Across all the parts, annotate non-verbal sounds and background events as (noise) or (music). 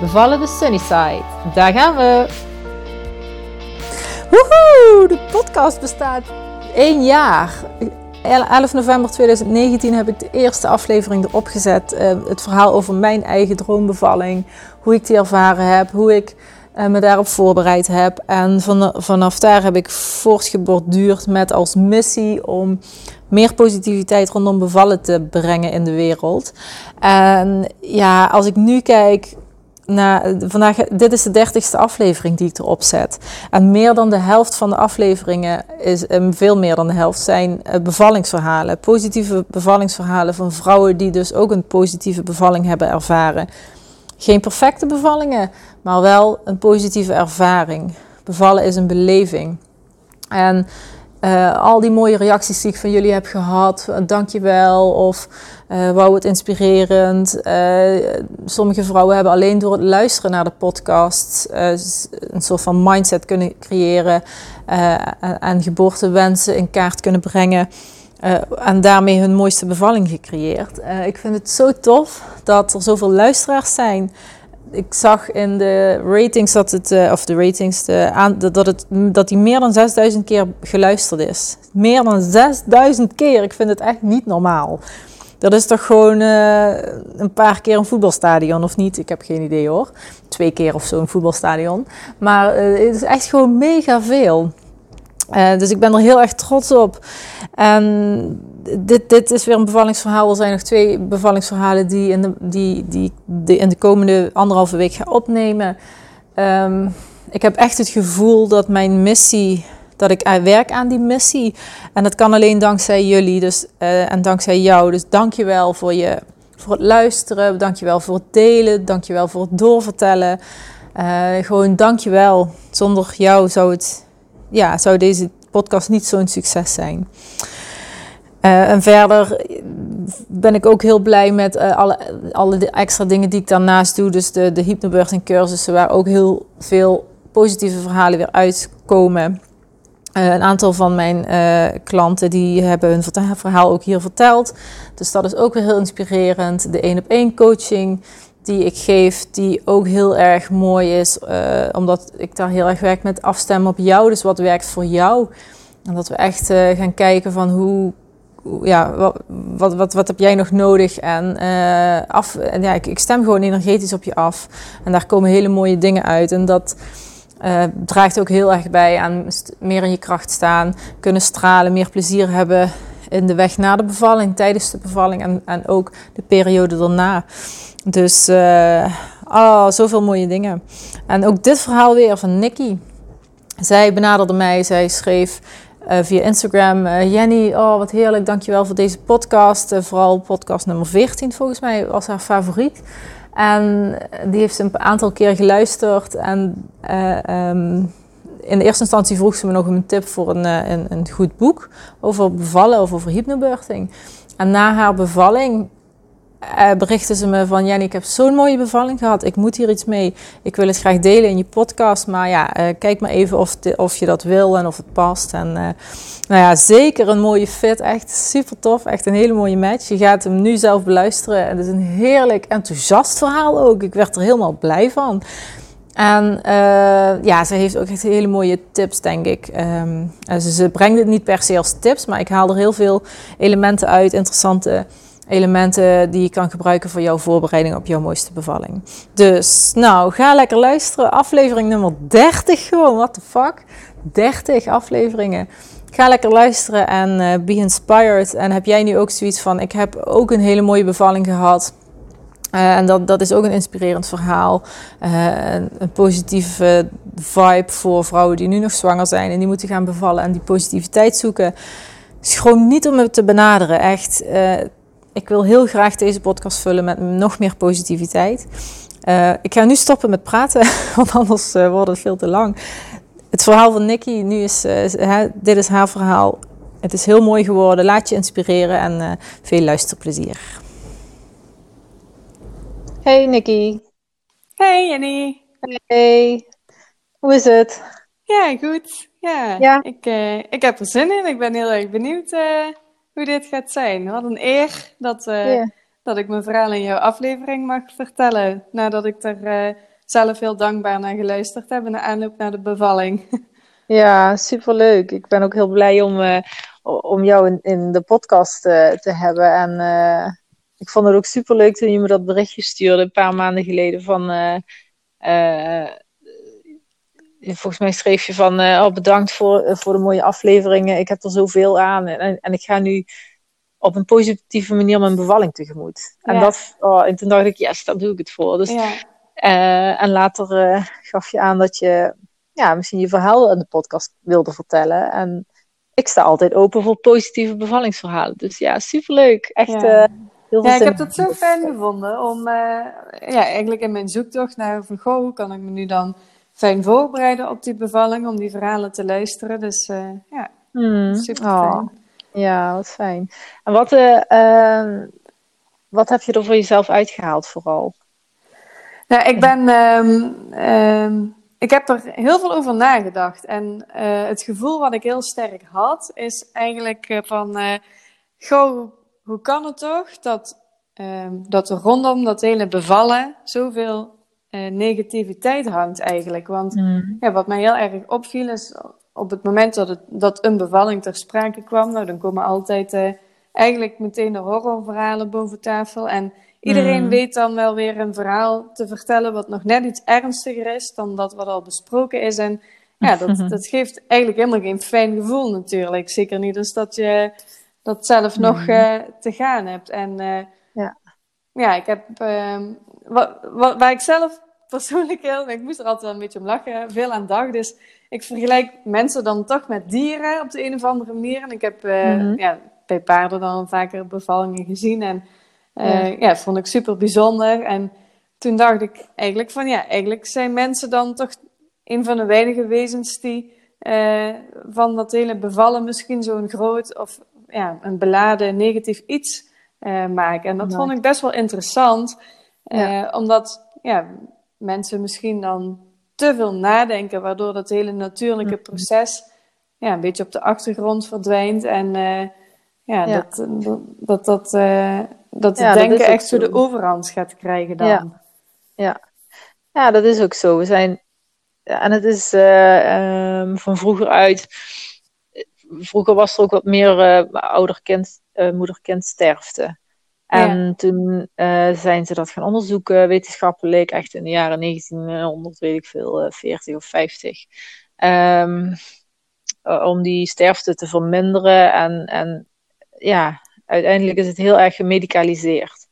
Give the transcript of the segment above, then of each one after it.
Bevallen de Sunnyside. Daar gaan we. Woehoe, de podcast bestaat één jaar. 11 november 2019 heb ik de eerste aflevering erop gezet. Uh, het verhaal over mijn eigen droombevalling. Hoe ik die ervaren heb. Hoe ik uh, me daarop voorbereid heb. En van, vanaf daar heb ik voortgeborduurd met als missie om meer positiviteit rondom bevallen te brengen in de wereld. En ja, als ik nu kijk na, vandaag, dit is de dertigste aflevering die ik erop zet. En meer dan de helft van de afleveringen, is, veel meer dan de helft, zijn uh, bevallingsverhalen. Positieve bevallingsverhalen van vrouwen die dus ook een positieve bevalling hebben ervaren. Geen perfecte bevallingen, maar wel een positieve ervaring. Bevallen is een beleving. En uh, al die mooie reacties die ik van jullie heb gehad, dankjewel of uh, wou het inspirerend. sommige vrouwen hebben alleen door het luisteren naar de podcast een soort van mindset kunnen creëren en geboortewensen in kaart kunnen brengen. en daarmee hun mooiste bevalling gecreëerd. ik vind het zo tof dat er zoveel luisteraars zijn ik zag in de ratings dat het, uh, of de ratings, de, aan, dat, het, dat die meer dan 6000 keer geluisterd is. Meer dan 6000 keer. Ik vind het echt niet normaal. Dat is toch gewoon uh, een paar keer een voetbalstadion of niet? Ik heb geen idee hoor. Twee keer of zo een voetbalstadion. Maar uh, het is echt gewoon mega veel. Dus ik ben er heel erg trots op. En dit, dit is weer een bevallingsverhaal. Er zijn nog twee bevallingsverhalen die, in de, die, die, in de komende anderhalve week ga opnemen. Um, ik heb echt het gevoel dat mijn missie, dat ik werk aan die missie. En dat kan alleen dankzij jullie dus, uh, en dankzij jou. Dus dank je wel voor, je, voor het luisteren. Dank je wel voor het delen. Dank je wel voor het doorvertellen. Uh, gewoon dank je wel. Zonder jou zou, het, ja, zou deze podcast niet zo'n succes zijn. Uh, en verder ben ik ook heel blij met uh, alle, alle extra dingen die ik daarnaast doe. Dus de, de hypnobirthing cursussen waar ook heel veel positieve verhalen weer uitkomen. Uh, een aantal van mijn klanten die hebben hun verhaal ook hier verteld. Dus dat is ook weer heel inspirerend. De één op één coaching die ik geef, die ook heel erg mooi is. omdat ik daar heel erg werk met afstemmen op jou. Dus wat werkt voor jou? En dat we echt gaan kijken van hoe ja, wat, wat, wat, heb jij nog nodig? En, uh, af, en ja, ik, stem gewoon energetisch op je af. En daar komen hele mooie dingen uit. En dat uh, draagt ook heel erg bij aan meer in je kracht staan, kunnen stralen, meer plezier hebben in de weg na de bevalling, tijdens de bevalling en, en ook de periode daarna. Dus uh, zoveel mooie dingen. En ook dit verhaal weer van Nikki. Zij benaderde mij, zij schreef uh, via Instagram. Uh, Jenny, oh wat heerlijk, dankjewel voor deze podcast. Uh, vooral podcast nummer 14 volgens mij was haar favoriet. En die heeft ze een aantal keer geluisterd. En um, in de eerste instantie vroeg ze me nog een tip voor een, een, een goed boek over bevallen of over hypnobirthing. En na haar bevalling uh, berichten ze me van... Jenny, ik heb zo'n mooie bevalling gehad. Ik moet hier iets mee. Ik wil het graag delen in je podcast. Maar ja, uh, kijk maar even of, je dat wil en of het past. En uh, nou ja, zeker een mooie fit. Echt super tof. Echt een hele mooie match. Je gaat hem nu zelf beluisteren. En het is een heerlijk enthousiast verhaal ook. Ik werd er helemaal blij van. En ja, ze heeft ook echt hele mooie tips, denk ik. Um, ze, ze brengt het niet per se als tips, maar ik haal er heel veel elementen uit, interessante elementen die je kan gebruiken voor jouw voorbereiding op jouw mooiste bevalling. Dus, nou, ga lekker luisteren. Aflevering nummer 30 gewoon, what the fuck. 30 afleveringen. Ga lekker luisteren en uh, be inspired. En heb jij nu ook zoiets van, ik heb ook een hele mooie bevalling gehad. Uh, en dat, dat is ook een inspirerend verhaal. Uh, een, positieve vibe voor vrouwen die nu nog zwanger zijn en die moeten gaan bevallen en die positiviteit zoeken. Schroom niet om me te benaderen. Echt, ik wil heel graag deze podcast vullen met nog meer positiviteit. Uh, ik ga nu stoppen met praten, (laughs) want anders uh, wordt het veel te lang. Het verhaal van Nikki, nu is, uh, dit is haar verhaal. Het is heel mooi geworden. Laat je inspireren en veel luisterplezier. Hey Nikki. Hey Jenny. Hey. Hoe is het? Ja, goed. Ja, ja. Ik, ik heb er zin in. Ik ben heel erg benieuwd hoe dit gaat zijn. Wat een eer dat, yeah dat ik mijn verhaal in jouw aflevering mag vertellen. Nadat ik er uh, zelf heel dankbaar naar geluisterd heb in de aanloop naar de bevalling. (laughs) Ja, superleuk. Ik ben ook heel blij om, uh, om jou in, in de podcast te hebben. En ik vond het ook superleuk toen je me dat berichtje stuurde een paar maanden geleden van... volgens mij schreef je van oh, bedankt voor, voor de mooie afleveringen. Ik heb er zoveel aan. En, en ik ga nu op een positieve manier mijn bevalling tegemoet. En, dat, oh, en toen dacht ik, yes, daar doe ik het voor. Dus, ja. uh, en later uh, gaf je aan dat je ja, misschien je verhaal in de podcast wilde vertellen. En ik sta altijd open voor positieve bevallingsverhalen. Dus ja, superleuk. Echt ja. Uh, heel veel Ja, ik heb dat zo fijn gevonden om ja, eigenlijk in mijn zoektocht naar van, goh, hoe kan ik me nu dan fijn voorbereiden op die bevalling, om die verhalen te luisteren. Dus ja, hmm. super fijn. Oh. Ja, wat fijn. En wat, uh, wat heb je er voor jezelf uitgehaald vooral? Nou, ik ben. Um, ik heb er heel veel over nagedacht. En uh, het gevoel wat ik heel sterk had, is eigenlijk van. goh, hoe kan het toch dat, dat er rondom dat hele bevallen zoveel negativiteit hangt eigenlijk? Want mm. ja, wat mij heel erg opviel is op het moment dat, het, dat een bevalling ter sprake kwam, nou, dan komen altijd uh, eigenlijk meteen de horrorverhalen boven tafel. En iedereen mm. weet dan wel weer een verhaal te vertellen wat nog net iets ernstiger is dan dat wat al besproken is. En (laughs) ja, dat, dat geeft eigenlijk helemaal geen fijn gevoel natuurlijk. Zeker niet als dat je dat zelf nog uh, te gaan hebt. En ja. ik heb, ehm, wat, wat, waar ik zelf persoonlijk heel, ik moest er altijd wel een beetje om lachen, veel aan dacht. Dus ik vergelijk mensen dan toch met dieren op de een of andere manier. En ik heb uh, ja, bij paarden dan vaker bevallingen gezien. En uh, ja. ja, vond ik super bijzonder. En toen dacht ik eigenlijk van ja, eigenlijk zijn mensen dan toch een van de weinige wezens die uh, van dat hele bevallen misschien zo'n groot of ja, een beladen negatief iets maken. En dat vond ik best wel interessant. Omdat ja, mensen misschien dan te veel nadenken, waardoor dat hele natuurlijke mm. proces ja, een beetje op de achtergrond verdwijnt. En uh, ja, dat dat, dat, uh, dat het denken echt zo de overhand gaat krijgen dan. Ja. ja. Ja. dat is ook zo. We zijn, en het is uh, um, van vroeger uit. Vroeger was er ook wat meer ouder-kind, moeder-kind sterfte. En toen uh, zijn ze dat gaan onderzoeken, wetenschappelijk, echt in de jaren 1900, weet ik veel, 40 eh, of 50. Um, ehm, eh, om die sterfte te verminderen. En, en ja, uiteindelijk is het heel erg gemedicaliseerd.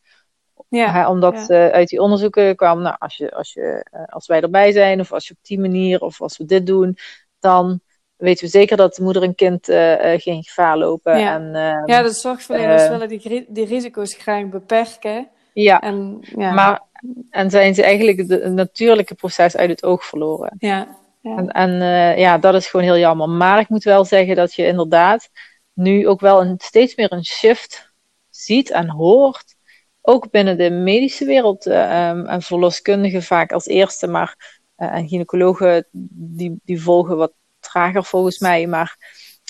Ja, omdat ja. uit die onderzoeken kwam, nou, als, je, als, je, als wij erbij zijn, of als je op die manier, of als we dit doen, dan weten we zeker dat de moeder en kind uh, geen gevaar lopen. Ja, en, uh, ja de zorgverleners uh, willen die, die risico's graag beperken. Ja, en, ja. Maar, en zijn ze eigenlijk het natuurlijke proces uit het oog verloren. Ja, ja. En, en ja, dat is gewoon heel jammer. Maar ik moet wel zeggen dat je inderdaad nu ook wel een, steeds meer een shift ziet en hoort. Ook binnen de medische wereld um, en verloskundigen vaak als eerste, maar en gynaecologen die, die volgen wat trager volgens mij. Maar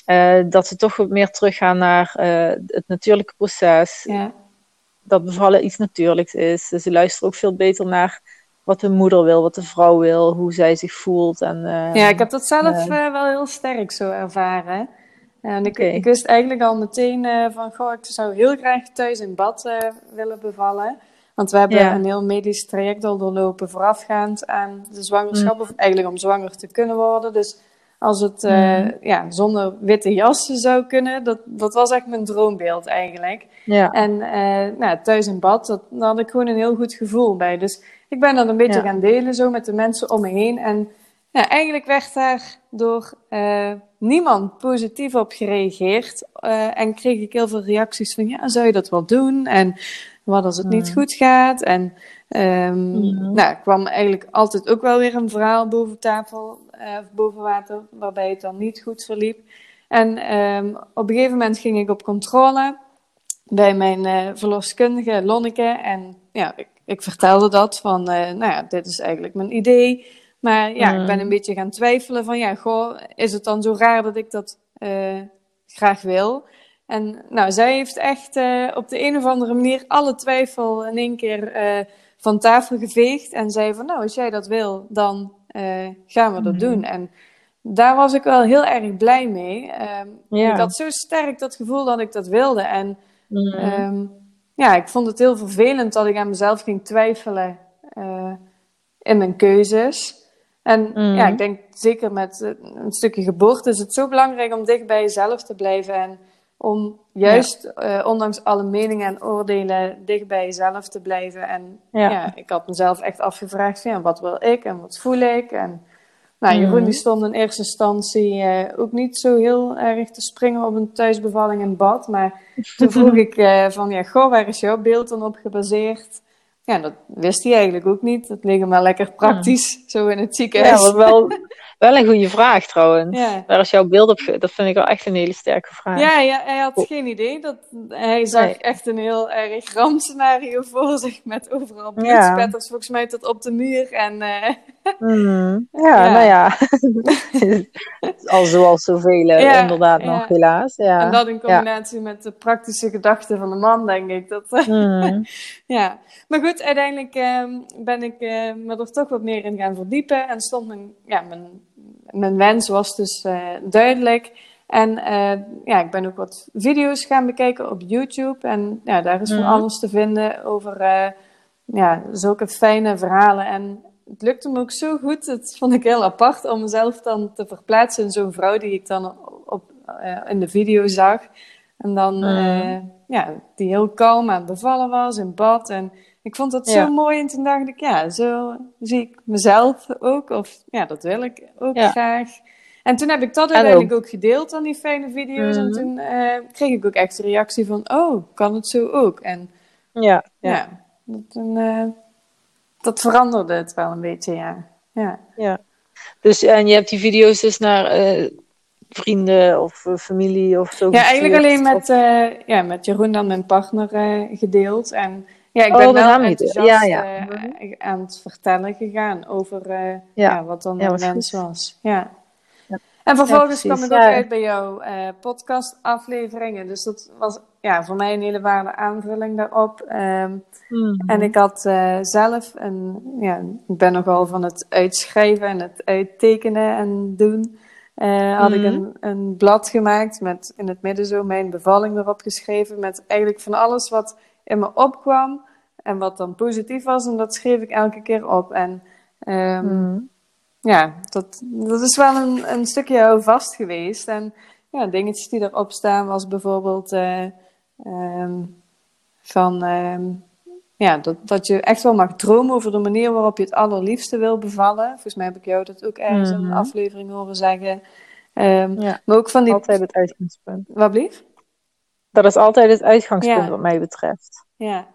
uh, dat ze toch wat meer teruggaan naar uh, het natuurlijke proces. Ja. Dat bevallen iets natuurlijks is. Dus ze luisteren ook veel beter naar wat de moeder wil, wat de vrouw wil, hoe zij zich voelt. En, uh, ja, ik heb dat zelf wel heel sterk zo ervaren. En ik, okay. ik wist eigenlijk al meteen van, goh, ik zou heel graag thuis in bad willen bevallen. Want we hebben ja. een heel medisch traject al doorlopen voorafgaand aan de zwangerschap. Mm. Of eigenlijk om zwanger te kunnen worden. Dus als het uh, ja, zonder witte jas zou kunnen. Dat, dat was echt mijn droombeeld eigenlijk. Ja. En uh, nou, thuis in bad, dat, daar had ik gewoon een heel goed gevoel bij. Dus ik ben dat een beetje gaan delen zo met de mensen om me heen. En ja, eigenlijk werd daar door uh, niemand positief op gereageerd. en kreeg ik heel veel reacties van, ja, zou je dat wel doen? En wat als het niet goed gaat? En Mhm. Nou, kwam eigenlijk altijd ook wel weer een verhaal boven tafel, eh, of boven water, waarbij het dan niet goed verliep. En ehm, op een gegeven moment ging ik op controle bij mijn eh, verloskundige Lonneke. En ja, ik, ik vertelde dat van, eh, nou ja, dit is eigenlijk mijn idee. Maar ja, ik ben Mhm. een beetje gaan twijfelen van, ja, goh, is het dan zo raar dat ik dat eh, graag wil? En nou, zij heeft echt eh, op de een of andere manier alle twijfel in één keer eh, van tafel geveegd. En zei van, nou, als jij dat wil, dan eh, gaan we dat Mhm. doen. En daar was ik wel heel erg blij mee. Ehm, Ja. Ik had zo sterk dat gevoel dat ik dat wilde. En Mhm. Ehm, ja, ik vond het heel vervelend dat ik aan mezelf ging twijfelen eh, in mijn keuzes. En Mhm. ja, ik denk zeker met eh, een stukje geboorte is het zo belangrijk om dicht bij jezelf te blijven. En om juist, eh, ondanks alle meningen en oordelen, dicht bij jezelf te blijven. En Ja. ja, ik had mezelf echt afgevraagd van, ja, wat wil ik en wat voel ik? En nou, Jeroen Mhm. die stond in eerste instantie eh, ook niet zo heel erg te springen op een thuisbevalling in bad. Maar (laughs) toen vroeg ik eh, van, ja, goh, waar is jouw beeld dan op gebaseerd? Ja, dat wist hij eigenlijk ook niet. Dat leek hem wel lekker praktisch, zo in het Ja, ziekenhuis. maar wel, (laughs) wel een goede vraag trouwens. Ja. Waar is jouw beeld op? Dat vind ik wel echt een hele sterke vraag. Ja, ja, hij had geen idee. Dat, hij zag Nee. echt een heel erg rampscenario (laughs) voor zich met overal Ja. bloedspetters volgens mij tot op de muur. En eh, Mhm. (laughs) ja, Ja. nou ja. (laughs) Al zoals zoveel, Ja, inderdaad, nog helaas. Ja. en dat in combinatie met de praktische gedachten van de man, denk ik. Dat, Mhm. Ja, maar goed, uiteindelijk ehm, ben ik eh, me er toch wat meer in gaan verdiepen. En stond mijn, ja, mijn, mijn wens was dus eh, duidelijk. En eh, ja, ik ben ook wat video's gaan bekijken op YouTube. En ja, daar is van Mhm. alles te vinden over eh, ja, zulke fijne verhalen. En het lukte me ook zo goed. Dat vond ik heel apart om mezelf dan te verplaatsen in zo'n vrouw die ik dan op, in de video zag. En dan, Mhm. ja, die heel kalm aan het bevallen was in bad. En ik vond dat Ja. zo mooi. En toen dacht ik, ja, zo zie ik mezelf ook. Of ja, dat wil ik ook Ja. graag. En toen heb ik dat uiteindelijk ook gedeeld aan die fijne video's. En Mhm. toen eh, kreeg ik ook echt de reactie van, oh, kan het zo ook? En ja, ja, ja. dat, eh, dat veranderde het wel een beetje, ja. ja. ja. Dus, en je hebt die video's dus naar eh, vrienden of familie of zo Ja, eigenlijk alleen met, ja, met Jeroen dan mijn partner gedeeld. En ja, ik Oh, ben wel enthousiast Ja, ja. eh, aan het vertellen gegaan over eh, ja. wat dan Ja, mijn was wens goed. was. Ja. Ja. En vervolgens Ja, kwam ik ook uit bij jouw eh podcastafleveringen. Dus dat was ja, voor mij een hele waarde aanvulling daarop. Ehm, Mhm. En ik had eh, zelf een, ja, ik ben nogal van het uitschrijven en het uittekenen en doen. Eh, had ik Mhm. een, een blad gemaakt met in het midden zo mijn bevalling erop geschreven. Met eigenlijk van alles wat in me opkwam en wat dan positief was. En dat schreef ik elke keer op. En ehm, Mhm. ja, dat, dat is wel een, een stukje houvast geweest. En ja, dingetjes die erop staan was bijvoorbeeld eh, ehm, van ehm, ja, dat, dat je echt wel mag dromen over de manier waarop je het allerliefste wil bevallen. Volgens mij heb ik jou dat ook ergens in een Mhm. aflevering horen zeggen. Ehm, Ja. Maar ook van die... Altijd het uitgangspunt. Wat blief? Dat is altijd het uitgangspunt Ja. wat mij betreft. Ja.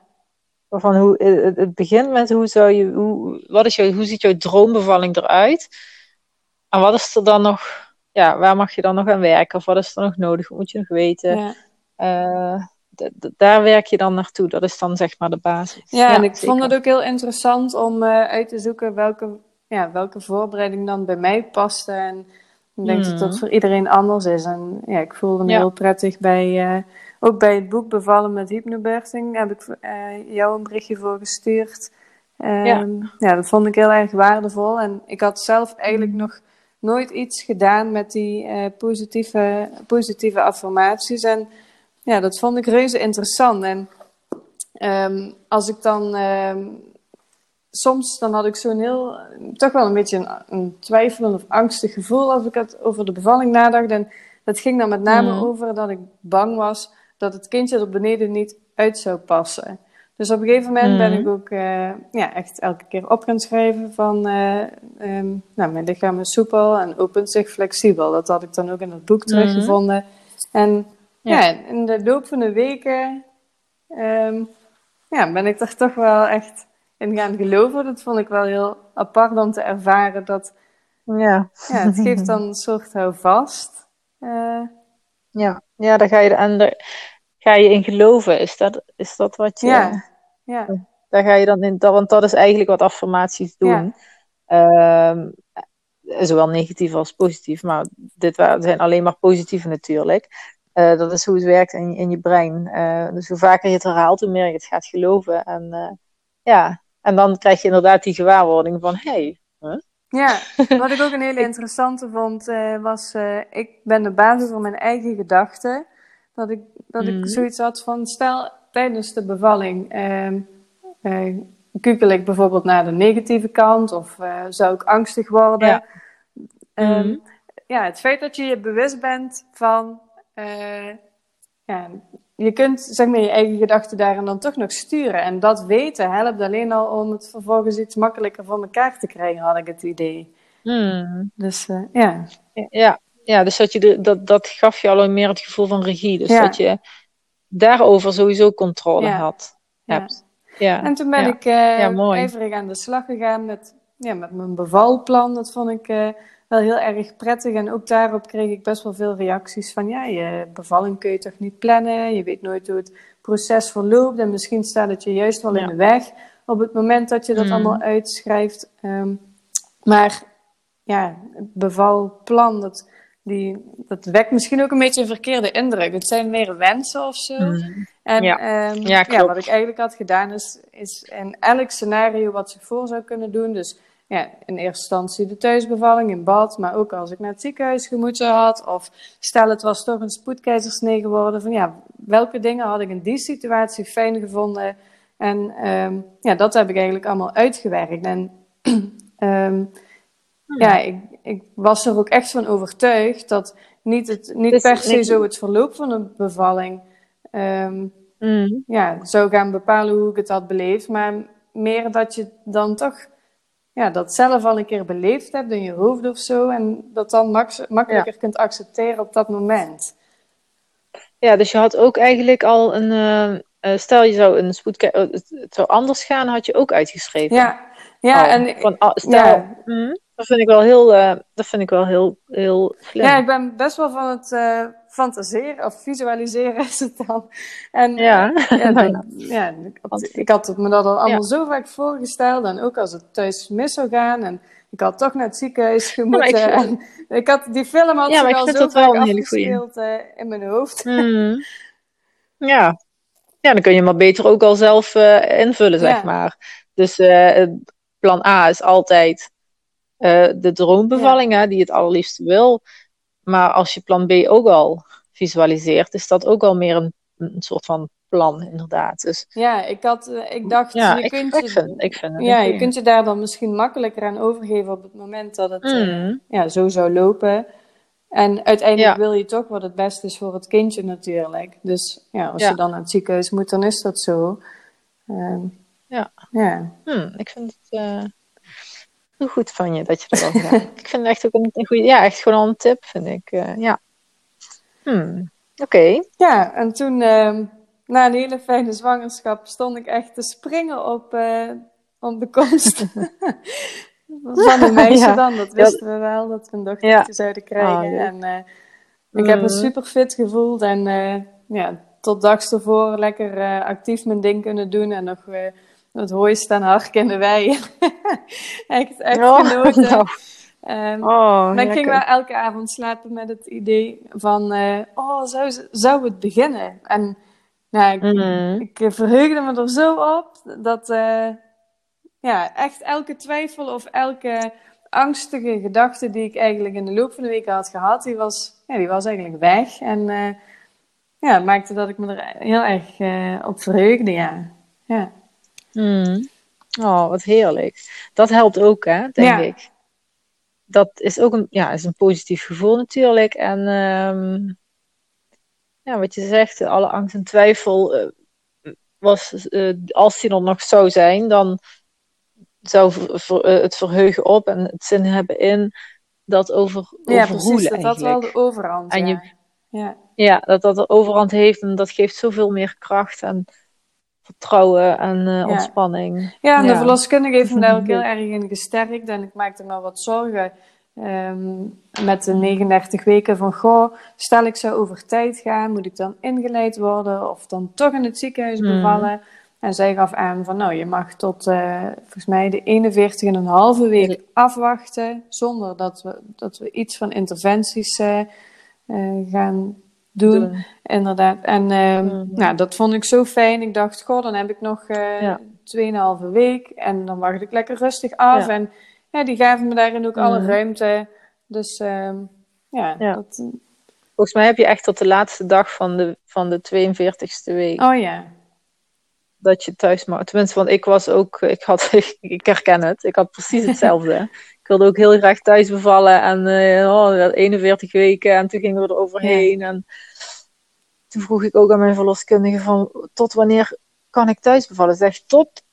Van hoe, eh, het, het begint met hoe, zou je, hoe, wat is jouw, hoe ziet jouw droombevalling eruit? En wat is er dan nog, ja, waar mag je dan nog aan werken? Of wat is er nog nodig? Wat moet je nog weten? ja. Eh, d- d- daar werk je dan naartoe. Dat is dan zeg maar de basis. Ja, en ik zeker. vond het ook heel interessant om eh, uit te zoeken welke, ja, welke voorbereiding dan bij mij paste. En ik denk dat dat Mhm. voor iedereen anders is. En ja, ik voelde me Ja. heel prettig bij, eh, ook bij het boek Bevallen met hypnobirthing heb ik eh, jou een berichtje voor gestuurd. Ehm, Ja. ja, dat vond ik heel erg waardevol. En ik had zelf eigenlijk Mhm. nog nooit iets gedaan met die eh, positieve, positieve affirmaties. En ja, dat vond ik reuze interessant. En ehm, als ik dan. ehm, soms dan had ik zo'n heel. toch wel een beetje een, een twijfelend of angstig gevoel als ik het over de bevalling nadacht. En dat ging dan met name Mhm. over dat ik bang was dat het kindje er beneden niet uit zou passen. Dus op een gegeven moment ben Mhm. ik ook eh, ja, echt elke keer op gaan schrijven van eh, ehm, nou, mijn lichaam is soepel en opent zich flexibel. Dat had ik dan ook in het boek Mhm. teruggevonden. En Ja. ja. in de loop van de weken ehm, ja, ben ik er toch wel echt in gaan geloven. Dat vond ik wel heel apart om te ervaren. Dat, Ja. ja, het geeft dan een soort houvast. Eh Ja, ja daar ga je, en ga je in geloven. Is dat, is dat wat je... ja, ja, Daar ga je dan in, want dat is eigenlijk wat affirmaties doen. Ehm, zowel negatief als positief, maar dit zijn alleen maar positieve natuurlijk. Eh, dat is hoe het werkt in, in je brein. Eh, dus hoe vaker je het herhaalt, hoe meer je het gaat geloven. En ja, en dan krijg je inderdaad die gewaarwording van, hé, hey, Ja, (laughs) wat ik ook een hele interessante vond, eh, was: eh, ik ben de basis van mijn eigen gedachten. Dat ik, dat Mhm. ik zoiets had van: stel tijdens de bevalling eh, kukel ik bijvoorbeeld naar de negatieve kant of zou ik angstig worden. Ja. Ehm, Mhm. ja, het feit dat je je bewust bent van. ja, je kunt zeg maar, je eigen gedachten daarin dan toch nog sturen. En dat weten helpt alleen al om het vervolgens iets makkelijker voor elkaar te krijgen, had ik het idee. hmm, Dus eh, ja. Ja, ja dus dat, je de, dat, dat gaf je al meer het gevoel van regie. Dus Ja. dat je daarover sowieso controle Ja. had, Ja. hebt. Ja. En toen ben ik mooi. ijverig aan de slag gegaan met, ja, met mijn bevalplan. Dat vond ik eh, wel heel erg prettig. En ook daarop kreeg ik best wel veel reacties van... ja, je bevalling kun je toch niet plannen? Je weet nooit hoe het proces verloopt. En misschien staat het je juist wel Ja. in de weg... op het moment dat je dat Mm. allemaal uitschrijft. Ehm, maar ja, het bevalplan... Dat, die, dat wekt misschien ook een beetje een verkeerde indruk. Het zijn meer wensen of zo. Hmm. En Ja. ja. Ja, ja, wat ik eigenlijk had gedaan is, is in elk scenario wat zich voor zou kunnen doen. Dus ja, in eerste instantie de thuisbevalling in bad, maar ook als ik naar het ziekenhuis gemoeten had. Of stel het was toch een spoedkeizersnee geworden. Van ja, welke dingen had ik in die situatie fijn gevonden? En ehm, ja, dat heb ik eigenlijk allemaal uitgewerkt. En (clears throat) ehm, ja, ik, ik was er ook echt van overtuigd dat niet, het, niet Dus per se zo het verloop van een bevalling ehm, Hmm. ja, zou gaan bepalen hoe ik het had beleefd. Maar meer dat je dan toch ja, dat zelf al een keer beleefd hebt in je hoofd of zo. En dat dan makkelijker kunt accepteren op dat moment. Ja, dus je had ook eigenlijk al een. eh, eh, stel je zou een spoedke eh, het, zou anders gaan, had je ook uitgeschreven. Ja, ja Al. en Van, ah, stel, ja. Mhm. dat vind ik wel heel, eh, dat vind ik wel heel, heel slim. ja, ik ben best wel van het fantaseren of visualiseren is het dan. En Ja. ja, Nou (laughs) dan- ja, ik, had, ik had het me dat al allemaal zo vaak voorgesteld. En ook als het thuis mis zou gaan. En ik had toch naar het ziekenhuis (laughs) gemoeten. ik vind- en ik had, die film had Ja, al zo vaak afgespeeld eh, in mijn hoofd. Mhm. (laughs) Ja. ja, dan kun je maar beter ook al zelf eh, invullen, zeg Ja. maar. Dus eh, plan A is altijd eh, de droombevalling, hè, die het allerliefst wil. Maar als je plan B ook al visualiseert, is dat ook al meer een, een soort van plan, inderdaad. Dus Ja, ik, had, eh, ik dacht, ja, je ik, kunt ik, je, vind, ik vind het ja, je kunt je daar dan misschien makkelijker aan overgeven op het moment dat het eh, Mhm. ja, zo zou lopen. En uiteindelijk Ja. wil je toch wat het beste is voor het kindje natuurlijk. Dus ja, als Ja. je dan naar het ziekenhuis moet, dan is dat zo. Ehm, Ja. ja. Hm, ik vind het eh, goed van je dat je dat (laughs) hebt. Ik vind het echt ook een, een goede, ja, echt gewoon een tip, vind ik. eh, ja. Hm, Oké. Ja, en toen, ehm, na een hele fijne zwangerschap, stond ik echt te springen op, op de komst (laughs) van een meisje Ja. dan. Dat wisten we wel, dat we een dochtertje Ja. zouden krijgen. Ah, en eh, ik heb me Mhm. super fit gevoeld en ja, tot dags ervoor lekker actief mijn ding kunnen doen en nog het hooi staan harken in de wei. echt, echt Oh, genoten. Ehm, Oh, maar ik ging wel elke avond slapen met het idee van, eh, oh, zou, zou het beginnen? En nou, ik, Mhm. ik eh, verheugde me er zo op dat, eh, ja, echt elke twijfel of elke angstige gedachte die ik eigenlijk in de loop van de weken had gehad, die was, ja, die was eigenlijk weg. En eh, ja, het maakte dat ik me er heel erg op verheugde, ja. Ja, Hmm. Oh, wat heerlijk. Dat helpt ook, hè, denk Ja. ik. Dat is ook een, ja, is een positief gevoel natuurlijk. En ehm, ja, wat je zegt, alle angst en twijfel eh, was, eh, als die er nog zou zijn, dan zou ver- ver- eh, het verheugen op en het zin hebben in dat over, ja precies. Dat had wel de overhand, En ja. je- ja. Ja, dat dat de overhand heeft en dat geeft zoveel meer kracht. En vertrouwen en uh, ontspanning. Ja, en de verloskundige heeft me daar ook heel (laughs) erg in gesterkt. En ik maakte me wat zorgen um, met de 39 weken van... Goh, stel ik zou over tijd gaan, moet ik dan ingeleid worden... of dan toch in het ziekenhuis hmm. bevallen... En zij gaf aan van, nou, je mag tot uh, volgens mij de 41,5 week afwachten, zonder dat we, dat we iets van interventies uh, gaan doen. doen. Inderdaad. En mm nou, dat vond ik zo fijn. Ik dacht, goh, dan heb ik nog ja. 2,5 week en dan wacht ik lekker rustig af. En ja, die gaven me daarin ook alle mhm. ruimte. Dus ehm, ja, ja. Dat, Volgens mij heb je echt tot de laatste dag van de, van de 42ste week. Oh ja dat je thuis mag. Tenminste, want ik was ook, ik, had, (laughs) ik herken het, ik had precies hetzelfde. (laughs) ik wilde ook heel graag thuis bevallen en uh, oh, 41 weken en toen gingen we er overheen. En toen vroeg ik ook aan mijn verloskundige van, tot wanneer kan ik thuis bevallen? Zeg, tot,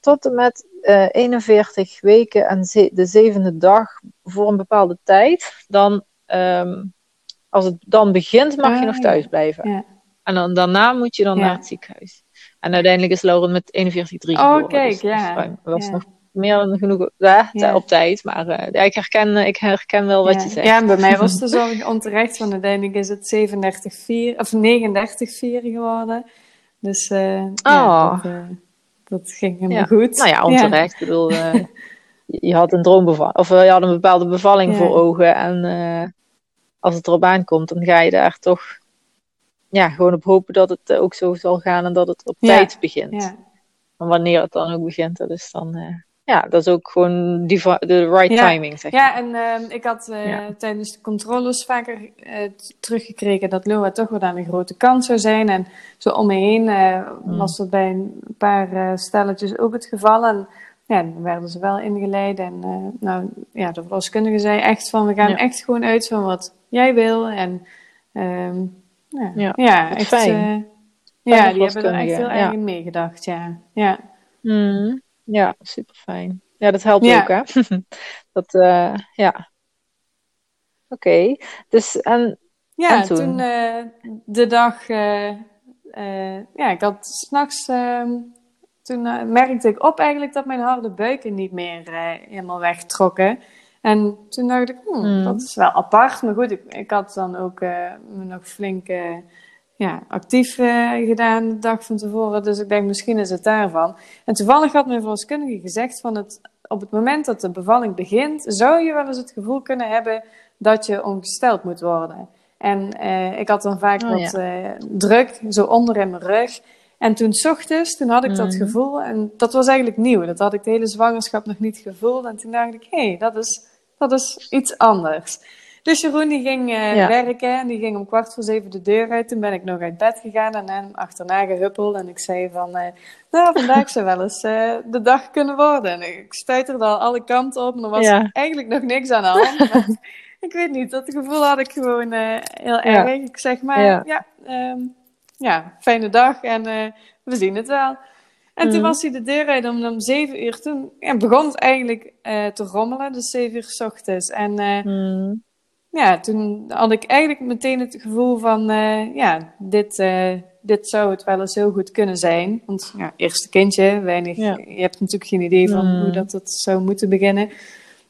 tot en met uh, eh, 41 weken en de zevende dag voor een bepaalde tijd. Dan, um, als het dan begint, mag je nog ah, thuis blijven. Ja. En dan, daarna moet je dan naar het ziekenhuis. En uiteindelijk is Lauren met 41,3 geboren. Oh, kijk, dus ja. Dat was nog meer dan genoeg ja, op tijd. Maar uh, ja, ik, herken, ik herken wel wat je zegt. Ja, en bij mij was de zorg (laughs) onterecht. Want uiteindelijk is het 37,4 of 39,4 geworden. Dus uh, oh. ja, dat, uh, dat, ging helemaal goed. Nou ja, onterecht. Ik bedoel, (laughs) je had een droombevalling. Of je had een bepaalde bevalling voor ogen. En als het erop aankomt, dan ga je daar toch ja, gewoon op hopen dat het eh, ook zo zal gaan en dat het op tijd begint. Ja. En wanneer het dan ook begint, dat is dan. Uh, ja, dat is ook gewoon de right timing. Zeg ja, en uh, ik had uh, tijdens de controles vaker teruggekregen dat Loa toch wel aan een grote kans zou zijn. En zo om me heen mm. was dat bij een paar stelletjes ook het geval. En ja, dan werden ze wel ingeleid. En nou, ja, de verloskundige zei echt van, we gaan echt gewoon uit van wat jij wil. En um, ja, ja, echt fijn. Uh, ja, die hebben er echt heel erg in meegedacht, ja. Ja, mm, ja super fijn. Ja, dat helpt ook, hè? (laughs) dat, uh, ja. Oké, okay. dus en, ja, en toen? toen uh, de dag, ja, ik had s'nachts, ehm, toen merkte ik op eigenlijk dat mijn harde buiken niet meer helemaal wegtrokken. En toen dacht ik, hmm, mm. dat is wel apart. Maar goed, ik, ik had dan ook me nog flink uh, ja, actief uh, gedaan de dag van tevoren. Dus ik denk, misschien is het daarvan. En toevallig had mijn verloskundige gezegd van het, op het moment dat de bevalling begint, zou je wel eens het gevoel kunnen hebben dat je ongesteld moet worden. En ik had dan vaak oh, wat druk, zo onder in mijn rug. En toen s ochtends, toen had ik dat mm. gevoel. En dat was eigenlijk nieuw. Dat had ik de hele zwangerschap nog niet gevoeld. En toen dacht ik, hé, hey, dat is dat is iets anders. Dus Jeroen die ging uh, werken en die ging om kwart voor zeven de deur uit. Toen ben ik nog uit bed gegaan en hem achterna gehuppeld. En ik zei van, uh, nou vandaag zou wel eens uh, de dag kunnen worden. En ik stuiterde al alle kanten op en er was eigenlijk nog niks aan de hand. (laughs) ik weet niet, dat gevoel had ik gewoon heel erg. Ik zeg maar, ja, ja, um, ja fijne dag en we zien het wel. En toen mhm. was hij de deur uit om, om zeven uur. Toen begon het eigenlijk te rommelen, dus zeven uur s ochtends. En mm. Ja, toen had ik eigenlijk meteen het gevoel van, uh, ja, dit, dit zou het wel eens heel goed kunnen zijn. Want ja, eerste kindje, weinig, ja. je hebt natuurlijk geen idee van mm. hoe dat het zou moeten beginnen.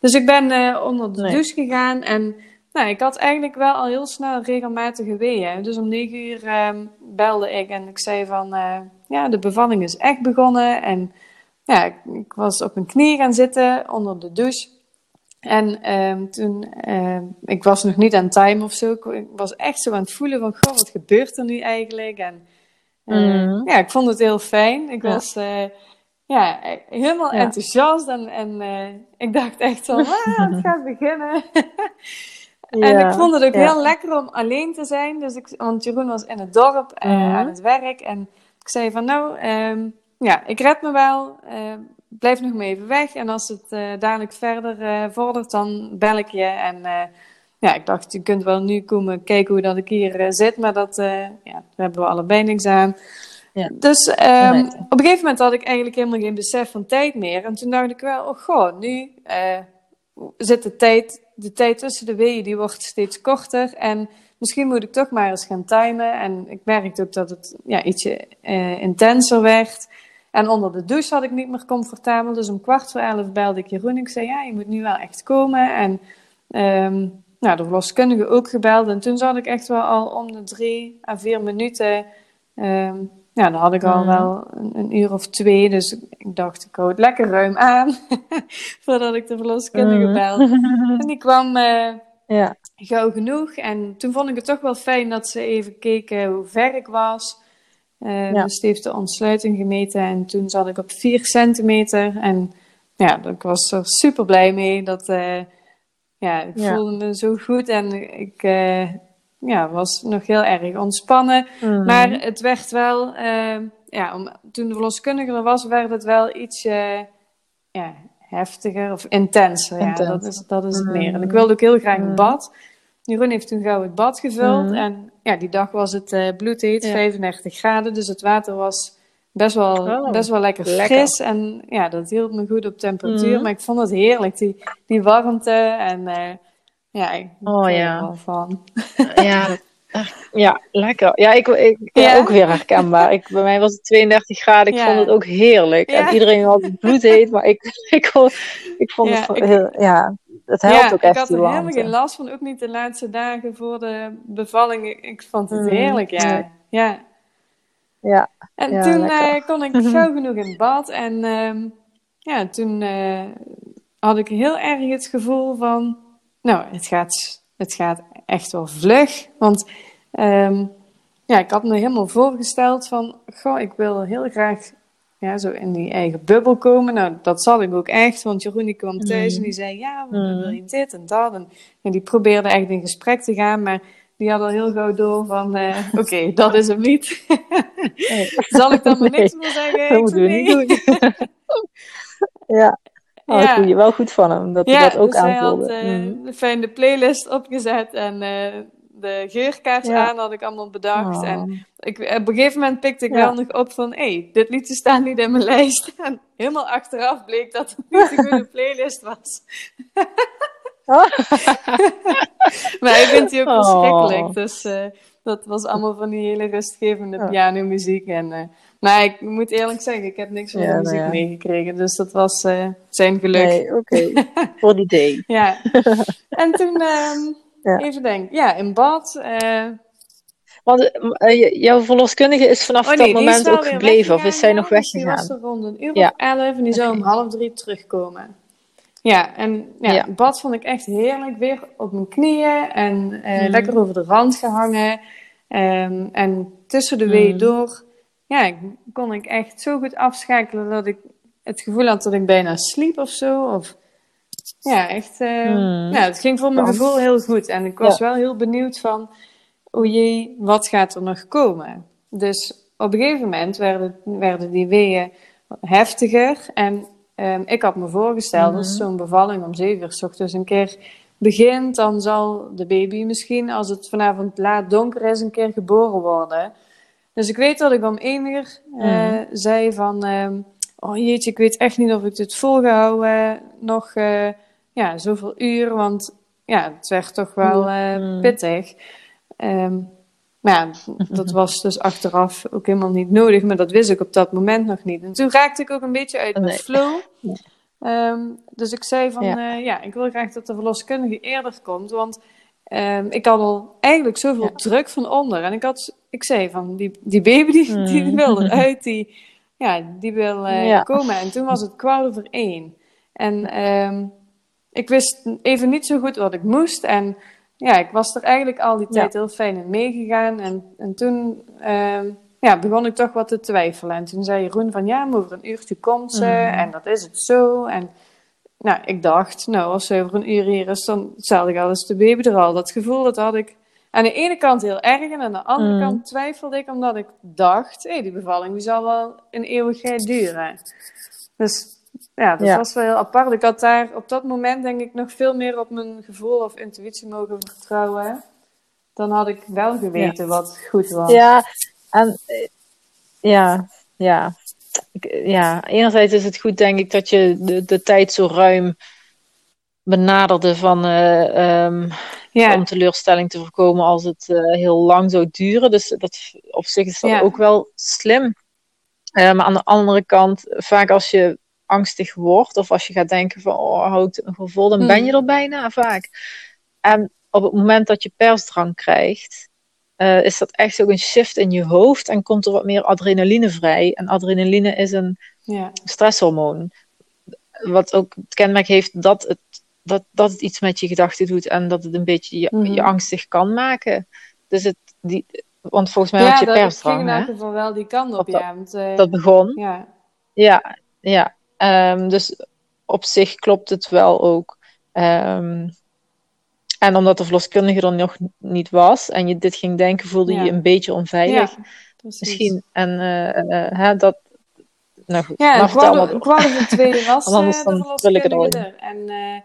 Dus ik ben onder de douche gegaan en nou, ik had eigenlijk wel al heel snel regelmatige weeën. Dus om negen uur ehm, belde ik en ik zei van, ja, de bevalling is echt begonnen. En ja, ik, ik was op mijn knie gaan zitten onder de douche. En um, toen, uh, ik was nog niet aan time of zo. Ik was echt zo aan het voelen van, goh, wat gebeurt er nu eigenlijk? En uh, ja, ik vond het heel fijn. Ik was uh, ja, helemaal enthousiast en, en ik dacht echt van, ah, het (laughs) gaat beginnen. (laughs) En ik vond het ook heel lekker om alleen te zijn. Dus ik, want Jeroen was in het dorp uh, aan het werk. En ik zei van nou, um, ja, ik red me wel. Uh, blijf nog maar even weg. En als het uh, dadelijk verder vordert, dan bel ik je. En ja, ik dacht, je kunt wel nu komen kijken hoe dat ik hier zit. Maar dat, ja, daar hebben we allebei niks aan. Ja. Dus um, op een gegeven moment had ik eigenlijk helemaal geen besef van tijd meer. En toen dacht ik wel, oh goh, nu zit de tijd de tijd tussen de weeën die wordt steeds korter. En misschien moet ik toch maar eens gaan timen. En ik merkte ook dat het ja, ietsje uh, intenser werd. En onder de douche had ik niet meer comfortabel. Dus om kwart voor elf belde ik Jeroen. Ik zei, ja, je moet nu wel echt komen. En um, nou, de verloskundige ook gebeld. En toen zat ik echt wel al om de drie à vier minuten... Um, ja, dan had ik al wel een, een, uur of twee. Dus ik dacht, ik hou het lekker ruim aan. (laughs) voordat ik de verloskundige mm. belde. En die kwam... Uh, ja gauw genoeg. En toen vond ik het toch wel fijn dat ze even keken hoe ver ik was. Uh, ja. Dus heeft de ontsluiting gemeten en toen zat ik op 4 centimeter. En ja, ik was er super blij mee. Dat, uh, ja, ik voelde me zo goed en ik uh, ja, was nog heel erg ontspannen. Mm. Maar het werd wel, ja, om, toen de verloskundige er was, werd het wel iets ja, heftiger of intenser. Ja, dat is, dat is het meer. En ik wilde ook heel graag een mm. bad. Jeroen heeft toen gauw het bad gevuld. Mhm. En ja, die dag was het uh, bloedheet, 35 graden. Dus het water was best wel, oh, best wel lekker, fris. En ja, dat hield me goed op temperatuur. Mhm. Maar ik vond het heerlijk, die, die warmte. En uh, ja, ik oh, ja. er wel van. Ja, (laughs) ja, lekker. Ja, ik, ik ja. ook weer herkenbaar. Ik, bij mij was het 32 graden. Ik vond het ook heerlijk. En iedereen had het bloedheet, maar ik, (laughs) ik, ik vond het heel, ja, het helpt ook echt. Ik had er helemaal geen last van, ook niet de laatste dagen voor de bevalling. Ik vond het mm. heerlijk, ja. ja. Ja. En toen uh, kon ik (laughs) gauw genoeg in bad. En uh, ja, toen uh, had ik heel erg het gevoel van, nou, het gaat, het gaat echt wel vlug. Want um, ja, ik had me helemaal voorgesteld van, goh, ik wil heel graag ja, zo in die eigen bubbel komen. Nou, dat zat ik ook echt, want Jeroen die kwam thuis en die zei, ja, dan wil je dit en dat. En, en, die probeerde echt in gesprek te gaan, maar die had al heel gauw door van, uh, (laughs) oké, dat is hem niet. (laughs) Zal ik dan maar niks meer zeggen? Dat moeten we niet doen. (laughs) ja. Oh, ja. je wel goed van hem, dat hij dat ook dus aanvoelde. hij had uh, mm. fijn de playlist opgezet en uh, de geurkaars aan had ik allemaal bedacht. Oh. En ik, op een gegeven moment pikte ik wel nog op van, hé, hey, dit liedje staat niet in mijn lijst. (laughs) En helemaal achteraf bleek dat het niet een goede (laughs) playlist was. (laughs) maar ik vind die ook verschrikkelijk. Oh. Dus uh, dat was allemaal van die hele rustgevende pianomuziek. En, uh, nou, ik moet eerlijk zeggen, ik heb niks van de muziek nou meegekregen. Dus dat was uh, zijn geluk. Nee, oké. Voor die day. ja. En toen... Um, ja. Even denken. Ja, in bad. Uh... Want uh, jouw verloskundige is vanaf oh, dat moment ook gebleven, of is zij nog weggegaan? Die was er rond een uur ja. of elf en die zou om half drie terugkomen. Ja, en ja, ja. bad vond ik echt heerlijk. Weer op mijn knieën en uh, lekker over de rand gehangen. Um, en tussen de wee mm. door ja, kon ik echt zo goed afschakelen dat ik het gevoel had dat ik bijna sliep of zo. Of ja, echt. Uh, ja, het ging voor mijn gevoel heel goed. En ik was wel heel benieuwd van, o jee, wat gaat er nog komen? Dus op een gegeven moment werden, werden die weeën heftiger. En um, ik had me voorgesteld, als mhm. zo'n bevalling om zeven uur s ochtends een keer begint, dan zal de baby misschien, als het vanavond laat donker is, een keer geboren worden. Dus ik weet dat ik om één uur uh, zei van, um, oh jeetje, ik weet echt niet of ik dit volgehouden nog... Uh, ja, zoveel uur, want ja, het werd toch wel uh, pittig. Um, maar ja, (laughs) dat was dus achteraf ook helemaal niet nodig, maar dat wist ik op dat moment nog niet. En toen raakte ik ook een beetje uit mijn flow. (laughs) Um, dus ik zei van, ja. Uh, ja. ik wil graag dat de verloskundige eerder komt, want um, ik had al eigenlijk zoveel druk van onder. En ik, had, ik zei van, die, die baby die, die mm. wil (laughs) eruit, die, ja, die wil uh, komen. En toen was het kwart over één. En ik wist even niet zo goed wat ik moest. En ja, ik was er eigenlijk al die tijd heel fijn in meegegaan. En, en toen uh, ja, begon ik toch wat te twijfelen. En toen zei Jeroen van ja, over een uurtje komt ze. Mhm. En dat is het zo. En nou, ik dacht, nou, als ze over een uur hier is, dan hetzelfde als de baby er al. Dat gevoel, dat had ik aan de ene kant heel erg. En aan de andere mhm. kant twijfelde ik, omdat ik dacht, hé, hey, die bevalling die zal wel een eeuwigheid duren. Dus ja, dat was wel heel apart. Ik had daar op dat moment denk ik nog veel meer op mijn gevoel of intuïtie mogen vertrouwen. Dan had ik wel geweten wat goed was. Ja, en eh, ja, ja. ja, enerzijds is het goed denk ik dat je de, de tijd zo ruim benaderde van... Uh, om teleurstelling te voorkomen als het heel lang zou duren. Dus dat, op zich is dat ook wel slim. maar aan de andere kant, vaak als je angstig wordt, of als je gaat denken van, oh, houdt een gevoel, dan ben je hmm. er bijna vaak. En op het moment dat je persdrang krijgt, uh, is dat echt ook een shift in je hoofd en komt er wat meer adrenaline vrij. En adrenaline is een ja. stresshormoon. Wat ook het kenmerk heeft dat het, dat, dat het iets met je gedachten doet en dat het een beetje je, mm je angstig kan maken. Dus het, die, want volgens mij had je persdrang. Ja, dat ging in wel die kant op, dat, ja. Want, uh, dat begon. Ja, ja. ja. Um, dus op zich klopt het wel ook. Um, en omdat de verloskundige er nog niet was en je dit ging denken, voelde je je een beetje onveilig. Ja, Misschien. En uh, uh, dat. Nou goed, ja, ik kwam, ik kwam de tweede (laughs) was. Anders dan wil ik het al. En, uh,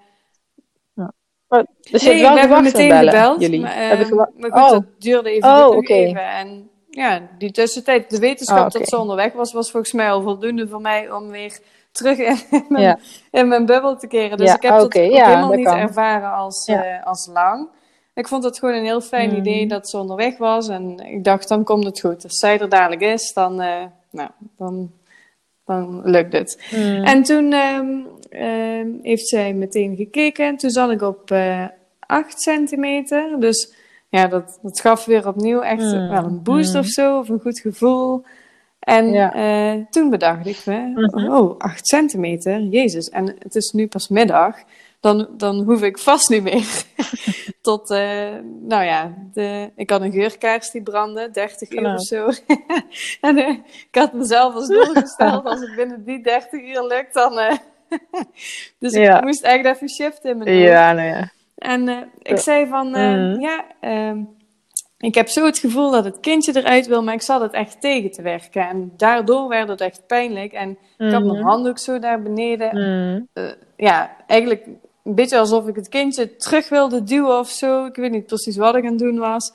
ja. maar, dus je hebt wel we meteen bellen, gebeld. Jullie. Maar, uh, maar goed, oh. dat duurde even, oh, okay. even. En ja, die tussentijd, de wetenschap oh, okay. dat ze onderweg was, was volgens mij al voldoende voor mij om weer terug in, mijn, ja. in mijn bubbel te keren. Dus ik heb het helemaal niet ervaren als, uh, als lang. Ik vond het gewoon een heel fijn mm. idee dat ze onderweg was. En ik dacht, dan komt het goed. Als zij er dadelijk is, dan, uh, nou, dan, dan lukt het. Mm. En toen um, uh, heeft zij meteen gekeken. Toen zat ik op uh, 8 centimeter. Dus ja, dat, dat gaf weer opnieuw echt mm. wel een boost of zo. Of een goed gevoel. En uh, toen bedacht ik me, mhm. oh, 8 centimeter, jezus. En het is nu pas middag, dan, dan hoef ik vast niet meer (laughs) tot, uh, nou ja, de, ik had een geurkaars die brandde, 30 uur of zo. (laughs) en uh, ik had mezelf als doel gesteld, (laughs) als het binnen die 30 uur lukt, dan... dus ik moest eigenlijk even shiften in mijn hoofd. Ja, nou ja. En ik zei van, mm. ja... Ehm, ik heb zo het gevoel dat het kindje eruit wil, maar ik zat het echt tegen te werken. En daardoor werd het echt pijnlijk. En ik had mijn mhm. handdoek zo daar beneden. Mm. Uh, ja, eigenlijk een beetje alsof ik het kindje terug wilde duwen of zo. Ik weet niet precies wat ik aan het doen was.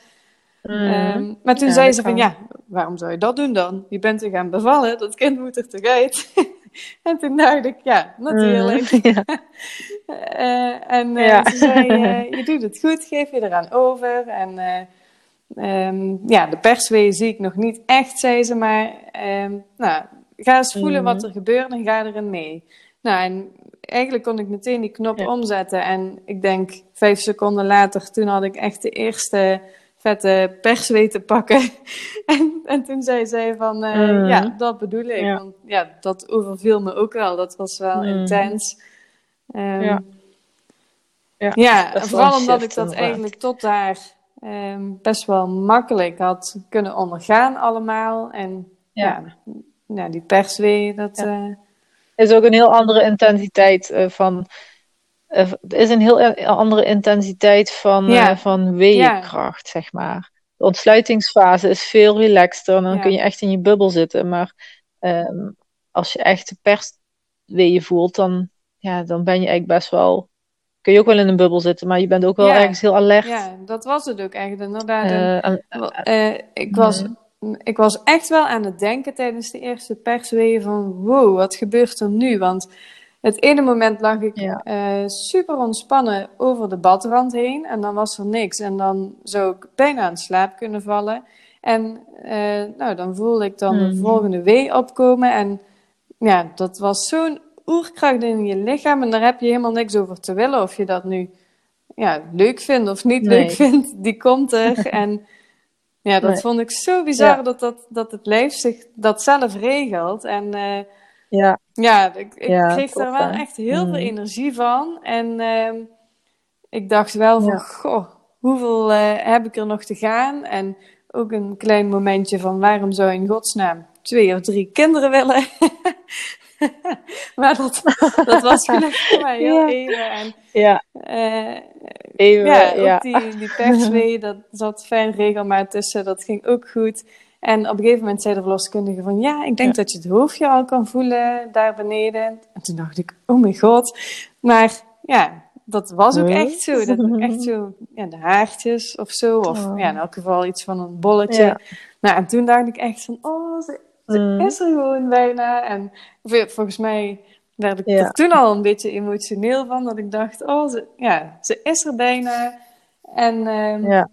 Mm. maar toen zei ze van, ja, waarom zou je dat doen dan? Je bent te gaan bevallen, dat kind moet er toch uit? (laughs) en toen dacht ik, ja, natuurlijk. Mm. (laughs) Ja. uh, (laughs) en uh, ze zei, je doet het goed, geef je eraan over. En Um, ja, de perswee zie ik nog niet echt, zei ze, maar um, nou, ga eens voelen wat mhm. er gebeurt en ga erin mee. Nou, en eigenlijk kon ik meteen die knop omzetten en ik denk vijf seconden later, toen had ik echt de eerste vette perswee te pakken. (laughs) en, en toen zei zij van, uh, mm. ja, dat bedoel ik. Ja. Want ja, dat overviel me ook wel. Dat was wel mm. intens. Um, ja. Ja, ja vooral omdat ik dat eigenlijk tot daar um, best wel makkelijk had kunnen ondergaan allemaal. En ja, ja, die perswee, dat... Ja. Uh, is ook een heel andere intensiteit uh, van... Uh, is een heel andere intensiteit van, ja. van weeënkracht, zeg maar. De ontsluitingsfase is veel relaxter en dan kun je echt in je bubbel zitten. Maar um, als je echt de persweeën voelt, dan, ja, dan ben je eigenlijk best wel kun je ook wel in een bubbel zitten, maar je bent ook wel ergens heel alert. Ja, dat was het ook echt. Inderdaad. Uh, uh, ik, was, ik was echt wel aan het denken tijdens de eerste persweeën van wow, wat gebeurt er nu? Want het ene moment lag ik ja. super ontspannen over de badrand heen en dan was er niks. En dan zou ik bijna aan slaap kunnen vallen. En nou, dan voelde ik dan de mhm. volgende wee opkomen en ja, dat was zo'n oerkracht in je lichaam en daar heb je helemaal niks over te willen of je dat nu ja, leuk vindt of niet leuk vindt, die komt er. (laughs) en ja, dat vond ik zo bizar dat, dat, dat het lijf zich dat zelf regelt. En uh, ja, ja ik, ik kreeg daar wel echt heel veel mm. energie van. En uh, ik dacht wel van, goh, hoeveel uh, heb ik er nog te gaan? En ook een klein momentje van waarom zou in godsnaam twee of drie kinderen willen? (laughs) (laughs) maar dat, dat was (laughs) gelukkig voor mij heel even. En, ja. Uh, even, ja, ja. Ook die, die perswee, (laughs) dat zat fijn regelmaat tussen, dat ging ook goed. En op een gegeven moment zei de verloskundige van, ja, ik denk dat je het hoofdje al kan voelen daar beneden. En toen dacht ik, oh mijn god. Maar ja, dat was ook echt zo. Dat echt zo, ja, de haartjes of zo. Of oh. ja, in elk geval iets van een bolletje. Nou, en toen dacht ik echt van, oh, ze mm. is er gewoon bijna. En volgens mij werd ik er toen al een beetje emotioneel van. Dat ik dacht, oh, ze, ja, ze is er bijna. En ehm, Ja.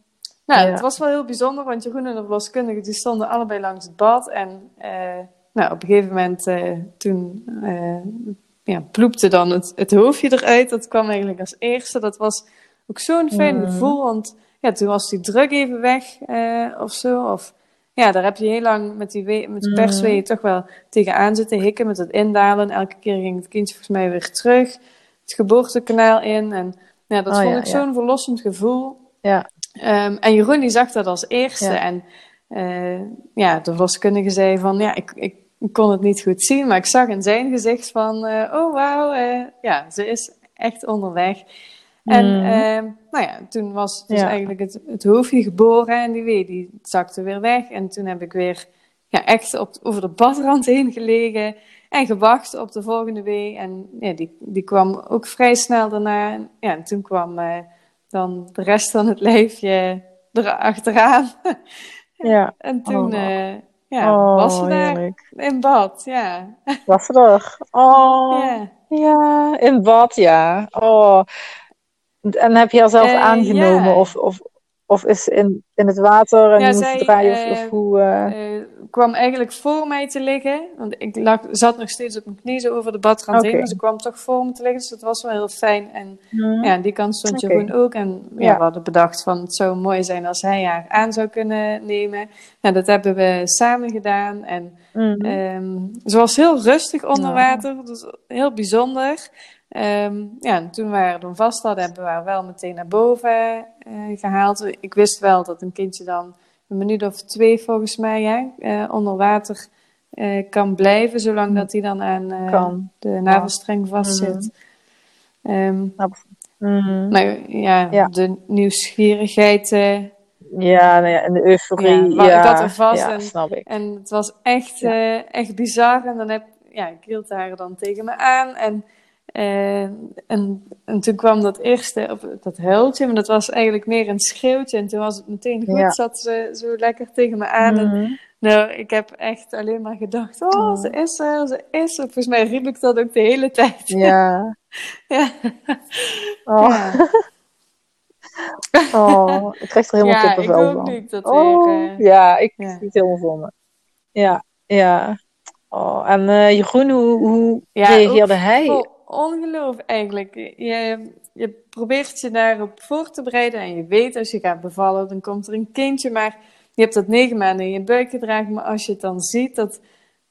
nou, Ja. het was wel heel bijzonder, want Jeroen en de verloskundige die stonden allebei langs het bad. En eh, nou, op een gegeven moment eh, toen eh, ja, ploepte dan het, het hoofdje eruit. Dat kwam eigenlijk als eerste. Dat was ook zo'n fijn Mm. gevoel, want ja, toen was die druk even weg of zo. Of ja, daar heb je heel lang met die, we- met die Mm. persweeën toch wel tegenaan zitten hikken met het indalen. Elke keer ging het kindje volgens mij weer terug. Het geboortekanaal in. En ja, dat Oh, vond ja, ik ja. zo'n verlossend gevoel. Ja. Ehm, en Jeroen die zag dat als eerste. En eh, ja, de verloskundige zei van, ja, ik, ik, ik kon het niet goed zien, maar ik zag in zijn gezicht van, eh, oh wauw, eh, ja, ze is echt onderweg. En Mm. ehm, nou ja, toen was dus Ja. eigenlijk het, het hoofdje geboren en die wee die zakte weer weg. En toen heb ik weer ja, echt op, over de badrand (laughs) heen gelegen en gewacht op de volgende wee. En ja, die, die kwam ook vrij snel daarna. En, ja, en toen kwam eh, dan de rest van het lijfje erachteraan. (laughs) Ja. En toen Oh. eh, ja, oh, was ze daar heerlijk. in bad. Ja. Was ze er? Oh. (laughs) ja. Ja, in bad, ja. Oh. En heb je haar zelf Eh, aangenomen? Of, of, of is ze in, in het water en Ja, je moet zij, draaien? Of, eh, of hoe... eh, kwam eigenlijk voor mij te liggen. Want ik lag, zat nog steeds op mijn knieën zo over de badrand heen. Oké. Maar ze kwam toch voor me te liggen. Dus dat was wel heel fijn. En hmm. ja, aan die kant stond Oké. Jeroen ook. En ja, Ja. we hadden bedacht van het zou mooi zijn als hij haar aan zou kunnen nemen. Nou, dat hebben we samen gedaan. En Mhm. Ehm, ze was heel rustig onder water, dus heel bijzonder. Ehm, ja, en toen we haar dan vast hadden, hebben we haar wel meteen naar boven eh, gehaald. Ik wist wel dat een kindje dan een minuut of twee volgens mij hè, eh, onder water eh, kan blijven, zolang dat hij dan aan Kan. de navelstreng vastzit. Ehm, Mhm. maar ja, Ja. de nieuwsgierigheid Ja, nou ja, en de euforie. Ja, Ja, ik had er vast ja, en- snap ik. En het was echt, echt bizar. En dan heb ja, ik hield haar dan tegen me aan. En, eh, en, en toen kwam dat eerste, dat huiltje, maar dat was eigenlijk meer een schreeuwtje. En toen was het meteen goed, Ja. zat ze zo lekker tegen me aan. En, Mhm. nou, ik heb echt alleen maar gedacht, oh, Oh. ze is er, ze is er. Volgens mij riep ik dat ook de hele tijd. Ja. (laughs) Ja. Oh, Ja. (laughs) oh, ik krijg er helemaal Ja, kippenvel van. nu ik dat Oh, weer... eh, ja, ik ja. zie het helemaal voor me. Ja, ja. Oh, en eh, Jeroen, hoe, hoe Ja, reageerde ook hij? Ongeloof eigenlijk. Je, je probeert je daarop voor te bereiden en je weet als je gaat bevallen, dan komt er een kindje, maar je hebt dat negen maanden in je buik gedragen, maar als je het dan ziet, dat,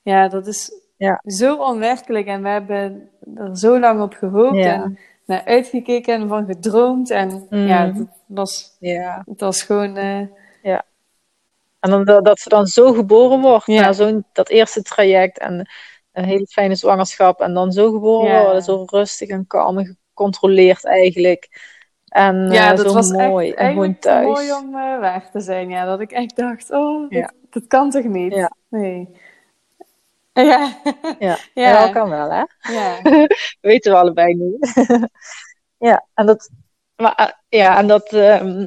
ja, dat is Ja. zo onwerkelijk en we hebben er zo lang op gehoopt Ja. en naar uitgekeken en van gedroomd en Mm. ja, het was, Ja. het was gewoon... eh, En dan, dat, dat ze dan zo geboren wordt, Ja. na zo'n dat eerste traject en een hele fijne zwangerschap en dan zo geboren Ja. worden, zo rustig en kalm en gecontroleerd eigenlijk. En Ja, eh, dat zo was mooi. echt en gewoon thuis. mooi om eh, waar te zijn. Ja, dat ik echt dacht, oh, Ja. dat, dat kan toch niet? Ja. Nee. Ja. (laughs) Ja. Ja. ja, dat kan wel, hè? ja. (laughs) weten we allebei nu. (laughs) ja, en dat, maar, eh, ja, en dat ehm,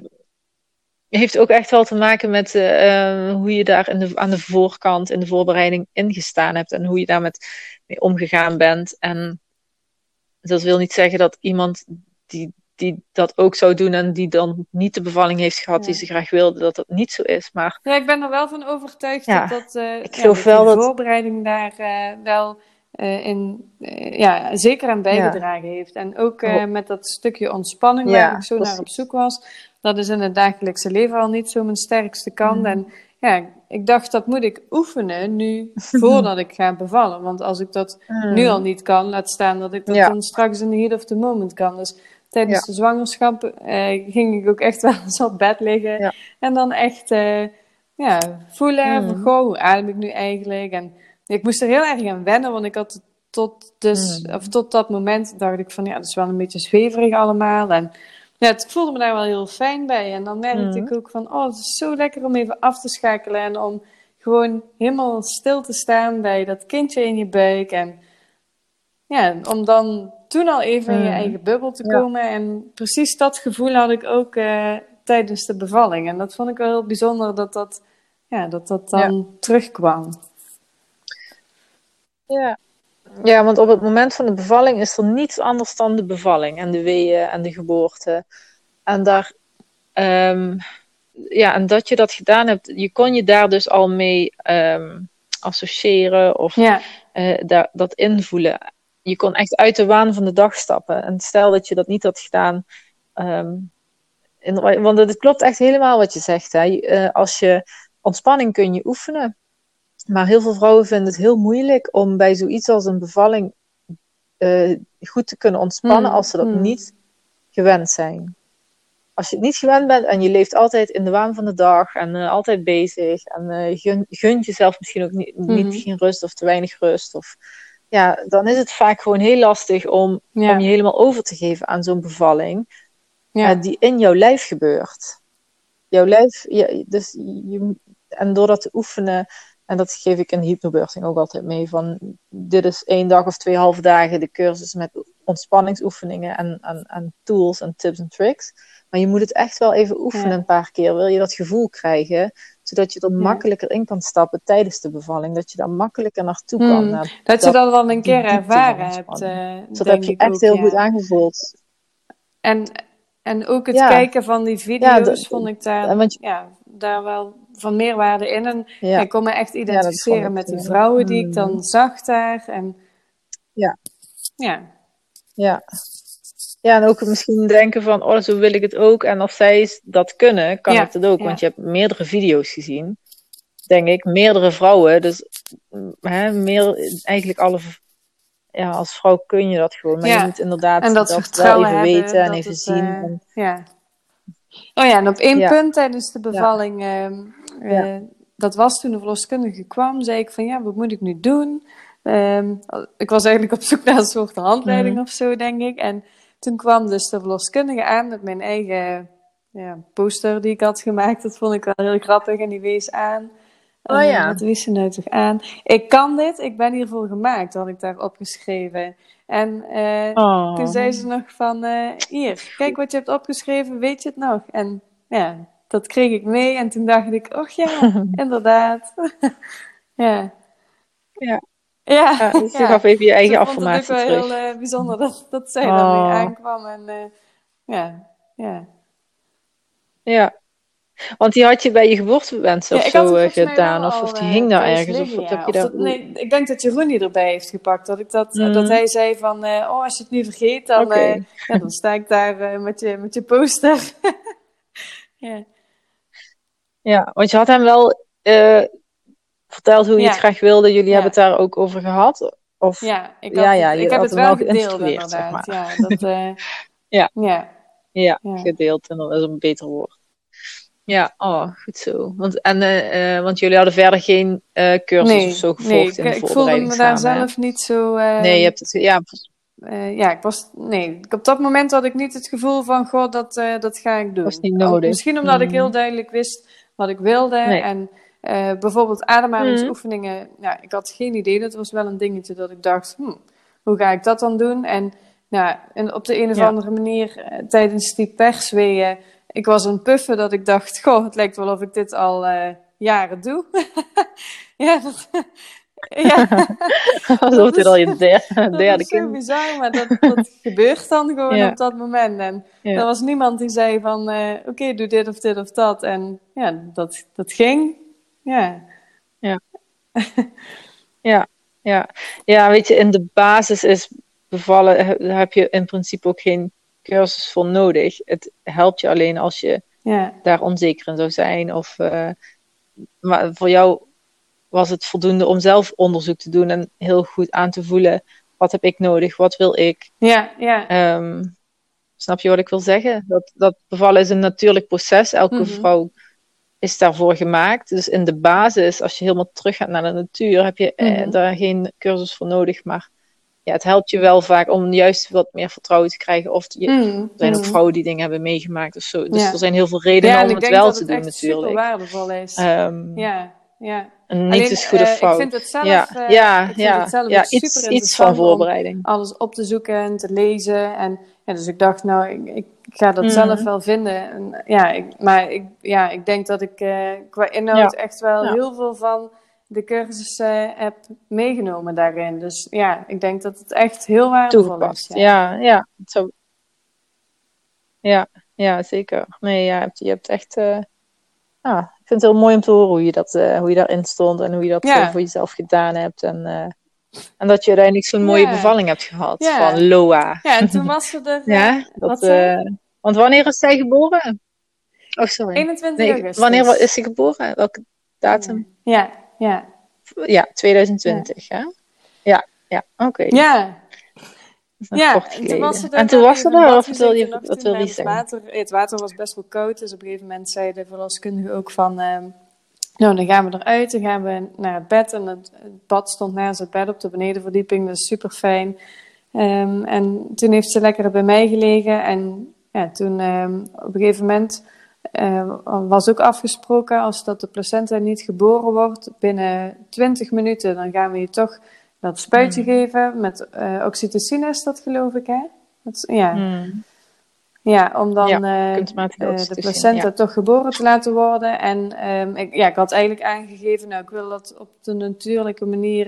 heeft ook echt wel te maken met eh, eh, hoe je daar in de, aan de voorkant in de voorbereiding ingestaan hebt en hoe je daar met, mee omgegaan bent. En dat wil niet zeggen dat iemand die, die dat ook zou doen en die dan niet de bevalling heeft gehad die ze graag wilde, dat dat niet zo is. Maar Ja, ik ben er wel van overtuigd Ja, dat, dat, eh, ik ja, geloof dat wel die dat- voorbereiding daar eh, wel in, ja, zeker aan bijgedragen heeft. En ook met dat stukje ontspanning waar ik zo naar op zoek was. Dat is in het dagelijkse leven al niet zo mijn sterkste kant. Mhm. En ja, ik dacht dat moet ik oefenen nu (laughs) voordat ik ga bevallen. Want als ik dat nu al niet kan, laat staan dat ik dat Ja. dan straks in de heat of the moment kan. Dus tijdens Ja. de zwangerschap eh, ging ik ook echt (laughs) wel eens op bed liggen. Ja. En dan echt eh, ja, voelen van, Mm. goh, hoe adem ik nu eigenlijk? En ik moest er heel erg aan wennen, want ik had tot, dus, Mm. of tot dat moment dacht ik van, ja, dat is wel een beetje zweverig allemaal. En ja, het voelde me daar wel heel fijn bij. En dan merkte Mm. ik ook van, oh, het is zo lekker om even af te schakelen en om gewoon helemaal stil te staan bij dat kindje in je buik. En ja, om dan toen al even in je Mm. eigen bubbel te Ja. komen. En precies dat gevoel had ik ook eh, tijdens de bevalling. En dat vond ik wel heel bijzonder dat dat, ja, dat, dat dan terugkwam. Ja. Ja, want op het moment van de bevalling is er niets anders dan de bevalling en de weeën en de geboorte. En daar, ehm, ja, en dat je dat gedaan hebt, je kon je daar dus al mee ehm, associëren of Ja, eh, dat invoelen. Je kon echt uit de waan van de dag stappen. En stel dat je dat niet had gedaan. ehm, in- want het klopt echt helemaal wat je zegt. Hè? Eh, als je ontspanning kun je oefenen. Maar heel veel vrouwen vinden het heel moeilijk om bij zoiets als een bevalling eh, goed te kunnen ontspannen Mm, als ze dat mm. niet gewend zijn. Als je het niet gewend bent en je leeft altijd in de waan van de dag en eh, altijd bezig en eh gun, gunt jezelf misschien ook niet, niet Mhm. geen rust of te weinig rust. Of, ja, dan is het vaak gewoon heel lastig om, ja, om je helemaal over te geven aan zo'n bevalling ja. die in jouw lijf gebeurt. Jouw lijf, ja, dus je, en door dat te oefenen, en dat geef ik in de hypnobirthing ook altijd mee, van dit is één dag of twee halve dagen de cursus met ontspanningsoefeningen en, en, en tools en tips en tricks. Maar je moet het echt wel even oefenen Ja. een paar keer, wil je dat gevoel krijgen, zodat je er makkelijker in kan stappen tijdens de bevalling, dat je daar makkelijker naartoe kan. Mm. naar Dat je dat- wel een keer ervaren hebt, ontspanning. eh, Dus dat heb je echt ook, heel ja. goed aangevoeld. En, en ook het Ja. kijken van die video's dat- vond ik daar, je- ja, daar wel van meerwaarde in. En Ja. ik kon me echt identificeren met die vrouwen die ik dan mm. zag daar. En, Ja. Ja. Ja. Ja, en ook misschien denken van, oh, zo wil ik het ook. En als zij dat kunnen, kan ik het ook. Want je hebt meerdere video's gezien, denk ik. Meerdere vrouwen. Dus mm, hè, meer, eigenlijk alle... Ja, als vrouw kun je dat gewoon. Maar Ja. je moet inderdaad En dat wel even hebben. weten en even het, zien. eh, En- ja. Oh ja, en op één Ja. punt tijdens de bevalling, ehm, eh, dat was toen de verloskundige kwam, zei ik van ja, wat moet ik nu doen? Ehm, ik was eigenlijk op zoek (laughs) naar een soort handleiding Mhm. of zo, denk ik. En toen kwam dus de verloskundige aan met mijn eigen ja, poster die ik had gemaakt. Dat vond ik wel heel grappig en die wees aan. Oh Eh, ja. Wat wees ze nou toch aan? Ik kan dit, ik ben hiervoor gemaakt, had ik daar opgeschreven. En eh, Oh. toen zei ze nog van, eh, hier, kijk wat je hebt opgeschreven, weet je het nog? En ja, dat kreeg ik mee en toen dacht ik, och ja, (laughs) inderdaad. (laughs) ja. Ja. Ja, Ja, dus je ja. gaf even je eigen Ze vond het affirmatie wel terug. heel bijzonder dat, dat zij Oh. daarmee aankwam. En ja, ja. Ja. Want die had je bij je geboortewens of ja, zo eh, gedaan. Of, of die eh, hing daar ergens. Of wat ja. heb je daar... dat- nee, ik denk dat Jeroen die erbij heeft gepakt. Dat, ik dat, Mhm. dat hij zei van, eh, oh, als je het nu vergeet, dan, ja, dan sta ik daar met, je, met je poster. (laughs) ja. Ja, want je had hem wel verteld hoe je het graag wilde. Jullie hebben het daar ook over gehad. Of, Ja, ik, Ja, had ja, ik heb het wel gedeeld geïnstrueerd, zeg inderdaad. maar. Ja, dat, (laughs) Ja. ja. ja, Ja. gedeeld. En dat is een beter woord. Ja, oh, goed zo. Want, en, eh, eh, want jullie hadden verder geen eh, cursus Nee, of zo gevolgd nee in ik, ik voelde me daar zelf niet zo... Nee, je hebt het... Ja, ja, ik was... Nee, op dat moment had ik niet het gevoel van... God, dat, dat ga ik doen. Was niet nodig. misschien omdat ik heel duidelijk wist wat ik wilde. Nee. En bijvoorbeeld ademhalingsoefeningen... Nou, ik had geen idee. Dat was wel een dingetje dat ik dacht... Hm, hoe ga ik dat dan doen? En, nou, en op de een of Ja. andere manier... tijdens die persweeën... Ik was een puffen dat ik dacht... Goh, het lijkt wel of ik dit al eh, jaren doe. (laughs) ja, dat... (laughs) ja. (laughs) dat wordt dit al je der- Dat derde is zo bizar, maar dat, dat gebeurt dan gewoon Ja. op dat moment. En Ja. er was niemand die zei van, eh, oké, doe dit of dit of dat. En ja, dat, dat ging. Ja. Ja, ja. ja, weet je, in de basis is bevallen, heb je in principe ook geen cursus voor nodig. Het helpt je alleen als je Ja. daar onzeker in zou zijn. Of, eh, maar voor jou was het voldoende om zelf onderzoek te doen en heel goed aan te voelen. Wat heb ik nodig? Wat wil ik? Ja, ja. Ehm, snap je wat ik wil zeggen? Dat, dat bevallen is een natuurlijk proces. Elke Mhm. vrouw is daarvoor gemaakt. Dus in de basis, als je helemaal terug gaat naar de natuur, heb je eh, Mhm. daar geen cursus voor nodig. Maar ja, het helpt je wel vaak om juist wat meer vertrouwen te krijgen. Of je, Mm, er zijn ook mm. vrouwen die dingen hebben meegemaakt of zo. Dus Ja. er zijn heel veel redenen Ja, om het wel dat te het doen echt super natuurlijk. waardevol is. Ehm, ja, ja. En niet Alleen, is goed of eh, fout. Ik vind het zelf, ja, eh, ja, ja, zelf ja iets, van voorbereiding. alles op te zoeken en te lezen. En ja, dus ik dacht, nou, ik, ik ga dat Mhm. zelf wel vinden. En, ja, ik, maar ik, ja, ik denk dat ik eh, qua inhoud echt wel heel veel van de cursus eh, heb meegenomen daarin. Dus ja, ik denk dat het echt heel waardevol Toegepast. is. Ja, ja. Ja. ja, zeker. Nee, ja, je, hebt, je hebt echt. Uh, ja, ik vind het heel mooi om te horen hoe je, dat, uh, hoe je daarin stond en hoe je dat ja. voor jezelf gedaan hebt. En, en dat je uiteindelijk zo'n mooie bevalling hebt gehad van Loa. Ja, en toen was ze er. (laughs) ja, dat, want wanneer is zij geboren? Oh, sorry. 21 nee, augustus. Wanneer is ze geboren? Welke datum? Ja, ja. Ja, 2020, ja. hè? Ja, ja, oké. Ja. Ja, en toen was het En toen was ze er, of wil je, wat wil je zeggen? Water, het water was best wel koud, dus op een gegeven moment zei de verloskundige ook van... Uh, nou, dan gaan we eruit, dan gaan we naar het bed. En het, het bad stond naast het bed op de benedenverdieping, dus super fijn. Um, en toen heeft ze lekker bij mij gelegen. En ja, toen um, op een gegeven moment uh, was ook afgesproken... als dat de placenta niet geboren wordt, binnen 20 minuten... dan gaan we je toch dat spuitje mm. geven met uh, oxytocine is dat geloof ik, hè? Dat, ja. Mm. ja, om dan ja, uh, de placenta ja. toch geboren te laten worden. En um, ik, ja, ik had eigenlijk aangegeven, nou, ik wil dat op de natuurlijke manier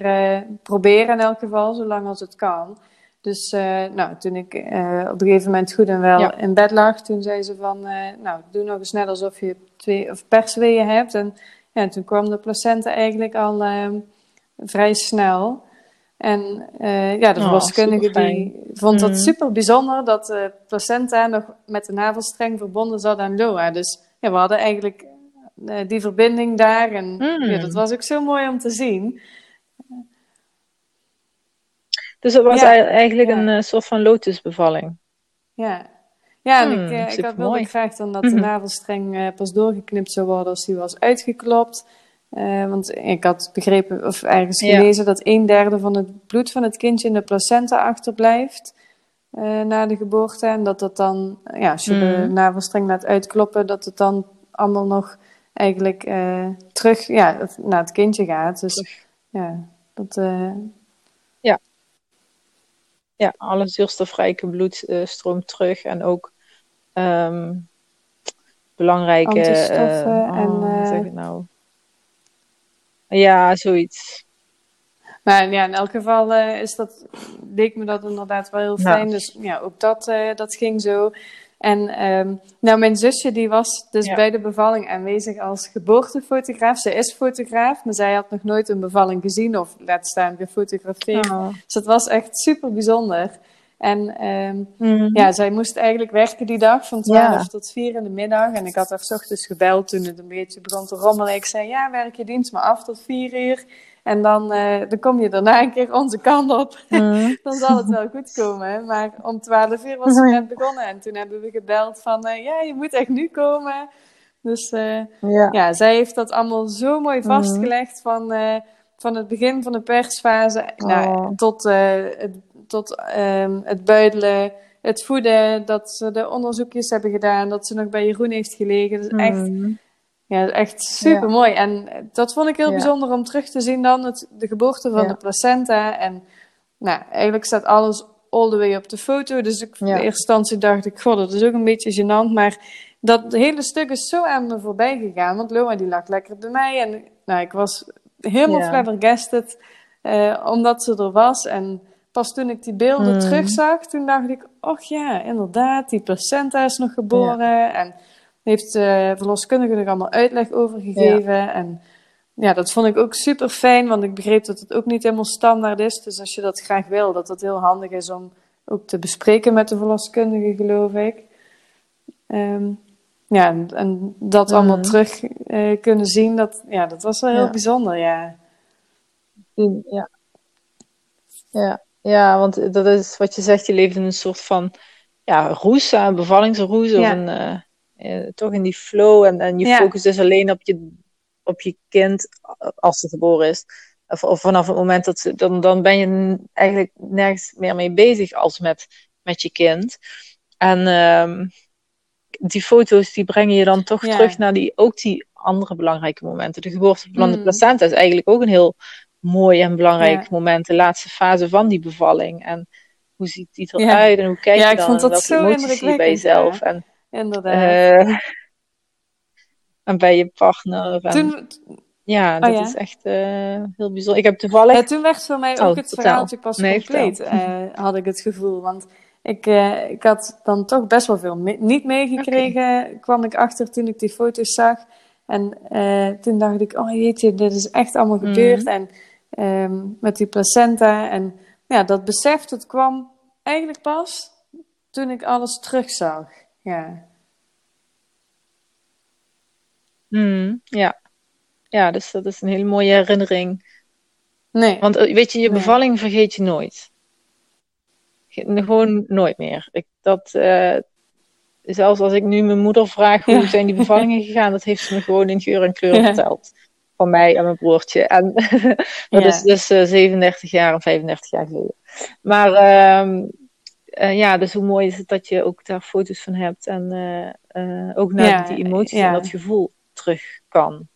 proberen in elk geval, zolang als het kan. Dus nou, toen ik op een gegeven moment goed en wel in bed lag, toen zei ze van, nou, doe nog eens net alsof je twee of persweeën hebt. En ja, toen kwam de placenta eigenlijk al ehm, vrij snel. En uh, ja, de oh, verloskundige die vond dat mm. super bijzonder dat de placenta nog met de navelstreng verbonden zat aan Loa. Dus ja, we hadden eigenlijk uh, die verbinding daar. En mm. ja, dat was ook zo mooi om te zien. Dus het was ja, eigenlijk ja. een uh, soort van lotusbevalling. Ja, ja en mm, ik, ik had wilde graag dan dat de mhm. navelstreng pas doorgeknipt zou worden als die was uitgeklopt. Uh, want ik had begrepen, of ergens gelezen, dat een derde van het bloed van het kindje in de placenta achterblijft uh, na de geboorte. En dat dat dan, ja, als je mm. de navelstreng laat uitkloppen, dat het dan allemaal nog eigenlijk terug ja, naar het kindje gaat. Dus ja, dat. Ja. Alle zuurstofrijke bloed stroomt terug en ook um, belangrijke. Antistoffen oh, en. zeg het nou? Ja, zoiets. Maar ja, in elk geval uh, is dat, leek me dat inderdaad wel heel fijn. Dus ja, ook dat, uh, dat ging zo. En um, nou, mijn zusje die was dus ja. bij de bevalling aanwezig als geboortefotograaf. Ze is fotograaf, maar zij had nog nooit een bevalling gezien of laat staan gefotografeerd. Oh. Dus het was echt super bijzonder. En um, mm. ja, zij moest eigenlijk werken die dag van 12 ja. tot 4 in de middag. En ik had haar s ochtends gebeld toen het een beetje begon te rommelen. Ik zei, ja, werk je dienst maar af tot 4 uur. En dan, uh, dan kom je daarna een keer onze kant op. Mm. (laughs) dan zal het wel goed komen. Maar om 12 uur was het net begonnen. En toen hebben we gebeld van, uh, ja, je moet echt nu komen. Dus uh, ja. ja. zij heeft dat allemaal zo mooi vastgelegd van, van het begin van de persfase oh. nou, tot het tot um, het buidelen, het voeden, dat ze de onderzoekjes hebben gedaan, dat ze nog bij Jeroen heeft gelegen. Is echt, mm. Ja, echt super mooi. Ja. En dat vond ik heel ja. bijzonder om terug te zien dan, het, de geboorte van de placenta. En nou, eigenlijk staat alles all the way op de foto. Dus ik, in eerste instantie dacht ik, god, dat is ook een beetje gênant. Maar dat hele stuk is zo aan me voorbij gegaan. Want Loa die lag lekker bij mij. En nou, ik was helemaal flabbergasted. Uh, omdat ze er was. En pas toen ik die beelden mm. terugzag, toen dacht ik, och ja, inderdaad, die placenta is nog geboren. En heeft de verloskundige er allemaal uitleg over gegeven. Ja. En ja, dat vond ik ook super fijn, want ik begreep dat het ook niet helemaal standaard is. Dus als je dat graag wil, dat het heel handig is om ook te bespreken met de verloskundige, geloof ik. Um, ja, en, en dat mm. allemaal terug uh, kunnen zien, dat, ja, dat was wel heel ja. bijzonder, ja. Ja. Ja, ja, want dat is wat je zegt, je leeft in een soort van ja, roes, een bevallingsroes. Ja. Of een, uh, uh, toch in die flow. En, en je ja. focust dus alleen op je, op je kind als het geboren is. Of, of vanaf het moment dat ze, dan, dan ben je eigenlijk nergens meer mee bezig als met, met je kind. En um, die foto's die brengen je dan toch terug naar die, ook die andere belangrijke momenten. De geboorte van mm. de placenta is eigenlijk ook een heel mooi en belangrijk ja. moment, de laatste fase van die bevalling. En hoe ziet die eruit ja. en hoe kijk ja, je dan? Ja, ik vond dat zo indrukwekkend. bij jezelf. En, Inderdaad. Uh, en bij je partner. En, toen, ja, dat oh, is echt uh, heel bijzonder. Ik heb toevallig... Ja, toen werd voor mij ook oh, het verhaaltje pas nee, compleet, uh, had ik het gevoel. Want ik, uh, ik had dan toch best wel veel me niet meegekregen, kwam ik achter toen ik die foto's zag. En toen dacht ik, oh jeetje, dit is echt allemaal mhm. gebeurd. En um, met die placenta. En ja, dat besef, dat kwam eigenlijk pas toen ik alles terugzag. Ja. Mm, ja. Ja, dus dat is een hele mooie herinnering. Nee. Want eh, weet je, je bevalling vergeet je nooit. Gewoon nooit meer. Ik, dat, uh, zelfs als ik nu mijn moeder vraag hoe zijn die (laughs) bevallingen gegaan, dat heeft ze me gewoon in geur en kleur verteld. Van mij en mijn broertje. En (laughs) dat is dus uh, eh, 37 jaar en 35 jaar geleden. Maar uh, uh, ja, dus hoe mooi is het dat je ook daar foto's van hebt en ook naar die emoties en dat gevoel terug kan.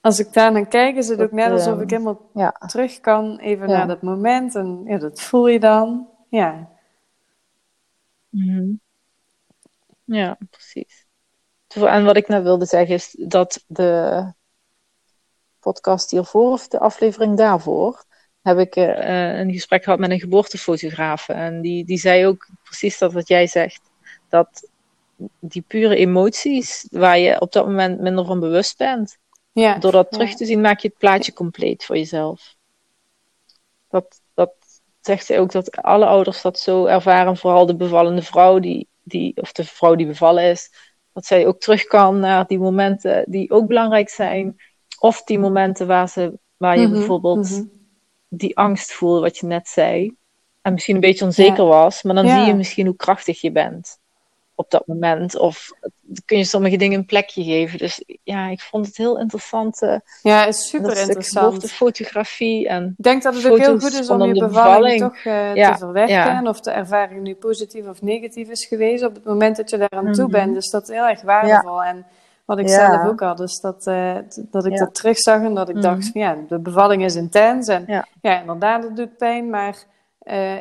Als ik daar naar kijk, is het ook net alsof ik helemaal terug kan, even naar dat moment. En ja, dat voel je dan. Ja. Mm Ja, precies. En wat ik nou wilde zeggen is dat de podcast hiervoor, of de aflevering daarvoor, heb ik uh, een gesprek gehad met een geboortefotograaf. En die, die zei ook precies dat wat jij zegt. Dat die pure emoties, waar je op dat moment minder van bewust bent, ja. door dat terug te zien, maak je het plaatje compleet voor jezelf. Dat, zegt zij ook dat alle ouders dat zo ervaren, vooral de bevallende vrouw, die, die, of de vrouw die bevallen is, dat zij ook terug kan naar die momenten die ook belangrijk zijn. Of die momenten waar, ze, waar je mhm, bijvoorbeeld mhm. Die angst voelt, wat je net zei. En misschien een beetje onzeker was, maar dan zie je misschien hoe krachtig je bent op dat moment. Of kun je sommige dingen een plekje geven. Dus ja, ik vond het heel interessant. Uh, ja, is super interessant. De fotografie en. Ik denk dat het ook heel goed is om je bevalling, toch uh, te verwerken. Of de ervaring nu positief of negatief is geweest op het moment dat je daar aan toe mhm. bent. Dus dat is heel erg waardevol. En wat ik zelf ook had, dus dat, uh, dat ik dat terugzag en dat ik dacht: mhm. van, ja, de bevalling is intens. En ja, inderdaad, het doet pijn, maar.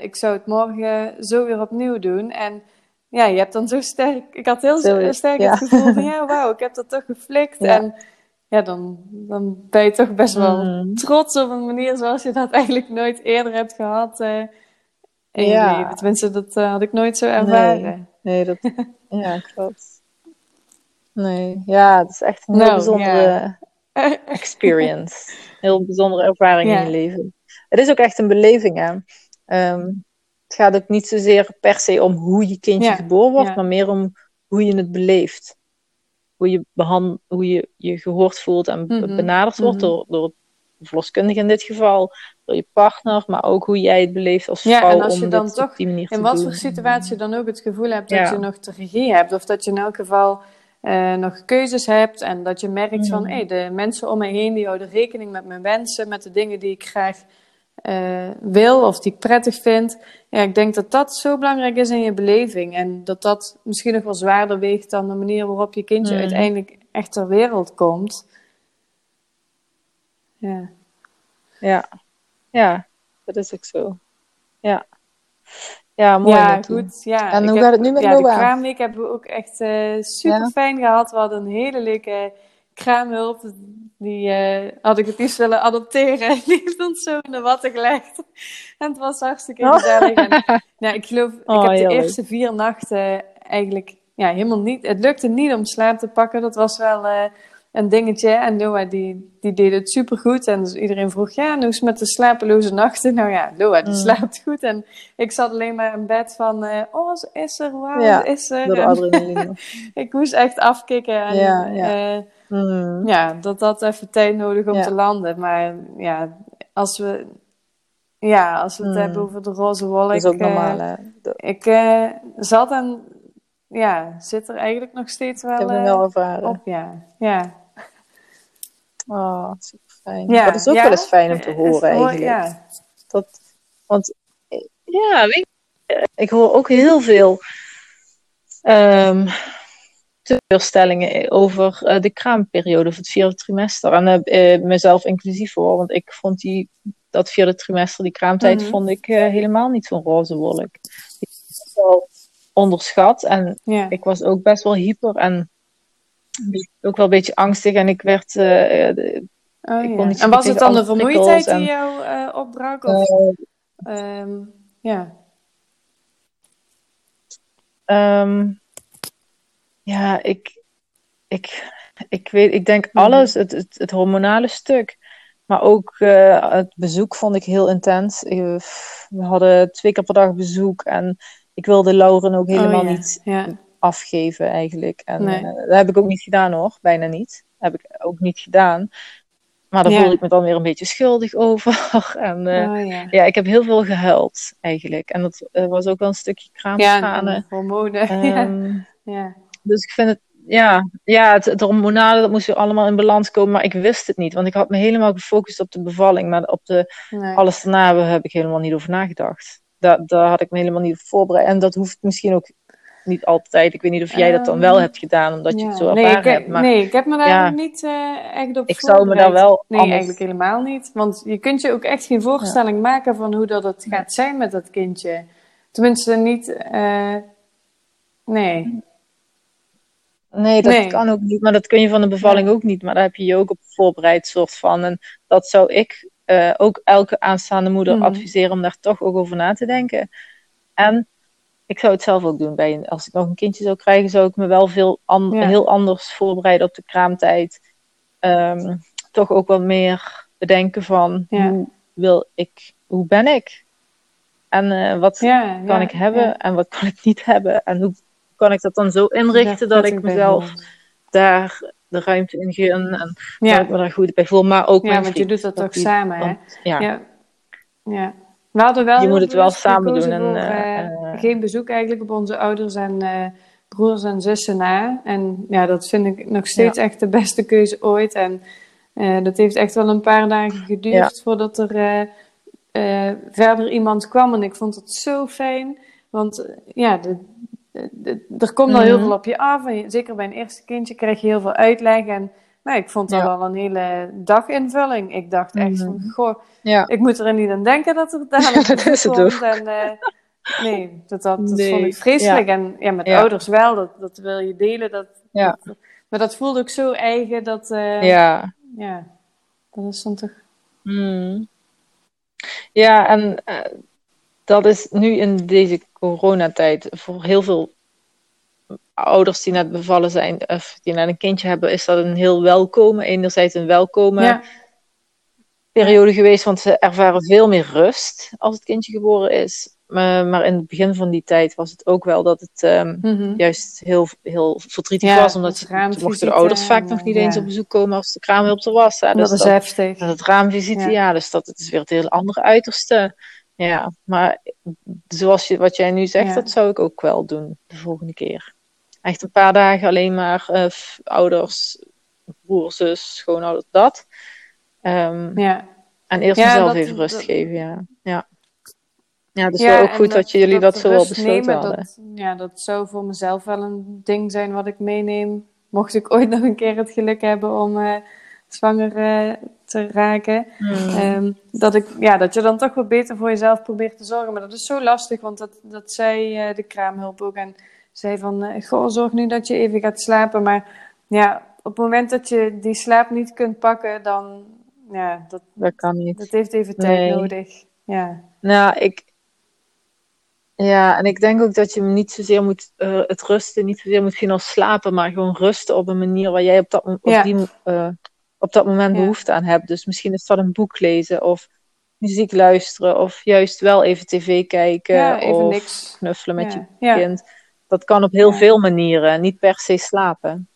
ik zou het morgen zo weer opnieuw doen. En ja, je hebt dan zo sterk. Ik had heel sterk het gevoel van ja, (laughs) wauw, ik heb dat toch geflikt. En ja, dan, dan ben je toch best wel mm. trots op een manier zoals je dat (laughs) eigenlijk nooit eerder hebt gehad. Uh, in ja. je leven. Tenminste, dat had ik nooit zo ervaren. Nee, nee dat, (laughs) ja, klopt. Nee, ja, het is echt een heel nou, bijzondere (laughs) experience. Heel bijzondere ervaring in je leven. Het is ook echt een beleving, hè. Um, het gaat ook niet zozeer per se om hoe je kindje geboren wordt, maar meer om hoe je het beleeft. Hoe je, behand, hoe je je gehoord voelt en mhm. benaderd wordt mhm. door, door de verloskundige in dit geval, door je partner, maar ook hoe jij het beleeft als vrouw. Ja, en als je dan toch in wat voor situatie dan ook het gevoel hebt dat je nog de regie hebt, of dat je in elk geval uh, nog keuzes hebt en dat je merkt van hey, de mensen om me heen die houden rekening met mijn wensen, met de dingen die ik graag uh, wil of die ik prettig vind. Ja, ik denk dat dat zo belangrijk is in je beleving. En dat dat misschien nog wel zwaarder weegt dan de manier waarop je kindje mm. uiteindelijk echt ter wereld komt. Ja. Ja. Ja, dat is ook zo. Ja. Ja, mooi. Ja, goed. Ja, en hoe gaat het nu met ja, Noah? De kraamweek hebben we ook echt uh, super fijn gehad. We hadden een hele leuke kraamhulp. Die uh, had ik het liefst willen adopteren. Die heeft ons zo in de watten gelegd. En het was hartstikke oh. gezellig. En, ja, (laughs) ik geloof, ik oh, heb de eerste vier nachten eigenlijk ja, helemaal niet... Het lukte niet om slaap te pakken. Dat was wel uh, een dingetje. En Noah die, die deed het supergoed. En dus iedereen vroeg, ja, hoe is het met de slapeloze nachten? Nou ja, Noah die mm. slaapt goed. En ik zat alleen maar in bed van, uh, oh, is er? Wauw, ja, is er? (laughs) Ik moest echt afkicken. En, ja, ja. Mm. Ja, dat had even tijd nodig om te landen. Maar ja, als we, ja, als we het mm. hebben over de roze wolk. Dat is ook normaal, uh, Ik zat en ja, zit er eigenlijk nog steeds wel, ik heb wel ervaren. op. Ja, ja. Oh, super fijn. Ja, dat is ook wel eens fijn om te horen eigenlijk. Ja. Dat, want ja, weet je, ik hoor ook heel veel um, teleurstellingen over uh, de kraamperiode of het vierde trimester. En uh, mezelf inclusief hoor, want ik vond die, dat vierde trimester, die kraamtijd, mm -hmm. vond ik helemaal niet zo'n roze wolk. Ik was wel onderschat en ja. ik was ook best wel hyper en ook wel een beetje angstig en ik werd... De, oh, ik kon niet en was het dan de vermoeidheid en, die jou opbrak? Of, um, ja. Ehm, ja, ik, ik, ik weet, ik denk Mhm. alles, het, het, het hormonale stuk. Maar ook eh, het bezoek vond ik heel intens. We hadden twee keer per dag bezoek en ik wilde Lauren ook helemaal Oh, ja. niet Ja. Afgeven eigenlijk. En Nee. eh, dat heb ik ook niet gedaan hoor, bijna niet. Dat heb ik ook niet gedaan. Maar daar Ja. voelde ik me dan weer een beetje schuldig (laughs) over. En eh, Oh, ja. ja, ik heb heel veel gehuild eigenlijk. En dat eh, was ook wel een stukje Ja, kraamschade. en hormonen. (laughs) ja. Ja. dus ik vind het, ja, ja het, het hormonale, dat moest weer allemaal in balans komen. Maar ik wist het niet, want ik had me helemaal gefocust op de bevalling. Maar op de, Nee. alles daarna heb ik helemaal niet over nagedacht. Daar, daar had ik me helemaal niet op voorbereid. En dat hoeft misschien ook niet altijd. Ik weet niet of jij dat dan wel Ehm, hebt gedaan, omdat je het zo nee, ervaren hebt. Maar nee, ik heb me daar ja. niet eh, echt op ik zou me daar wel Nee, anders... eigenlijk helemaal niet. Want je kunt je ook echt geen voorstelling maken van hoe dat het gaat zijn met dat kindje. Tenminste, niet... eh, nee. Nee, dat Nee. kan ook niet. Maar dat kun je van de bevalling ook niet. Maar daar heb je je ook op voorbereid, soort van. En dat zou ik eh, ook elke aanstaande moeder Mhm. adviseren om daar toch ook over na te denken. En ik zou het zelf ook doen. Bij een, als ik nog een kindje zou krijgen, zou ik me wel veel an- Ja. heel anders voorbereiden op de kraamtijd. Ehm, toch ook wat meer bedenken van Ja. hoe wil ik, hoe ben ik? En eh, wat Ja, kan ik hebben en wat kan ik niet hebben? En hoe kan ik dat dan zo inrichten dat ik mezelf daar de ruimte in gun en dat ik me daar goed bij voel, maar ook ja want je doet dat toch die- samen, hè? want, ja. Ja. We hadden wel Je moet het wel samen doen en, voor, eh, eh, eh, geen bezoek eigenlijk op onze ouders en broers en zussen na. En ja, dat vind ik nog steeds echt de beste keuze ooit. En dat heeft echt wel een paar dagen geduurd voordat er verder iemand kwam. En ik vond het zo fijn, want ja, de, de- de- er komt al heel Mhm. veel op je af. En je- zeker bij een eerste kindje krijg je heel veel uitleg. En nou, ik vond dat Ja. wel een hele daginvulling. Ik dacht echt van, Mhm. goh, Ja. ik moet er niet aan denken dat er dadelijk (laughs) dat is het komt. ook. En, eh, nee, dat, dat, dat Nee, vond ik vreselijk. En ja, met ouders wel, dat, dat wil je delen. Dat, dat- maar dat voelde ook zo eigen dat, eh, Ja. ja, dat is dan toch... Hmm. Ja, en eh, dat is nu in deze coronatijd voor heel veel ouders die net bevallen zijn, of die net een kindje hebben, is dat een heel welkome, enerzijds een welkome Ja, periode geweest, want ze ervaren veel meer rust als het kindje geboren is. Maar, maar in het begin van die tijd was het ook wel dat het ehm, mhm. juist heel, heel verdrietig Ja, was, omdat raamvisite mochten de ouders vaak en, nog niet eens op bezoek komen als de kraamhulp er was. Hè. dat Dus is dat, heftig. dat het raamvisite, Ja. dus dat het is weer het hele andere uiterste. Ja, maar zoals je, wat jij nu zegt, dat zou ik ook wel doen de volgende keer. Echt een paar dagen alleen maar f- ouders, broer, zus, schoonouders, dat. Ehm, Ja, en eerst Ja, mezelf dat- even rust dat- geven, ja. Ja, ja dus Ja, wel ook goed dat, jullie dat, zo al rust besloten nemen, hadden. Dat, ja, dat zou voor mezelf wel een ding zijn wat ik meeneem. Mocht ik ooit (laughs) nog een keer het geluk hebben om eh, zwanger eh, te raken. Hmm. Ehm, dat, ik, ja, dat je dan toch wat beter voor jezelf probeert te zorgen. Maar dat is zo lastig, want dat, dat zei de kraamhulp ook. En zei van, eh, goh, zorg nu dat je even gaat slapen. Maar ja, op het moment dat je die slaap niet kunt pakken, dan... Ja, dat, Dat kan niet. dat heeft even tijd Nee. nodig. Ja, Nou, ik. Ja, en ik denk ook dat je niet zozeer moet, eh, het rusten niet zozeer moet zien als slapen, maar gewoon rusten op een manier waar jij op dat, op Ja. die, eh, op dat moment Ja. behoefte aan hebt. Dus misschien is dat een boek lezen of muziek luisteren of juist wel even tv kijken ja even of niks. knuffelen met je ja. kind. Dat kan op heel Ja. veel manieren, niet per se slapen.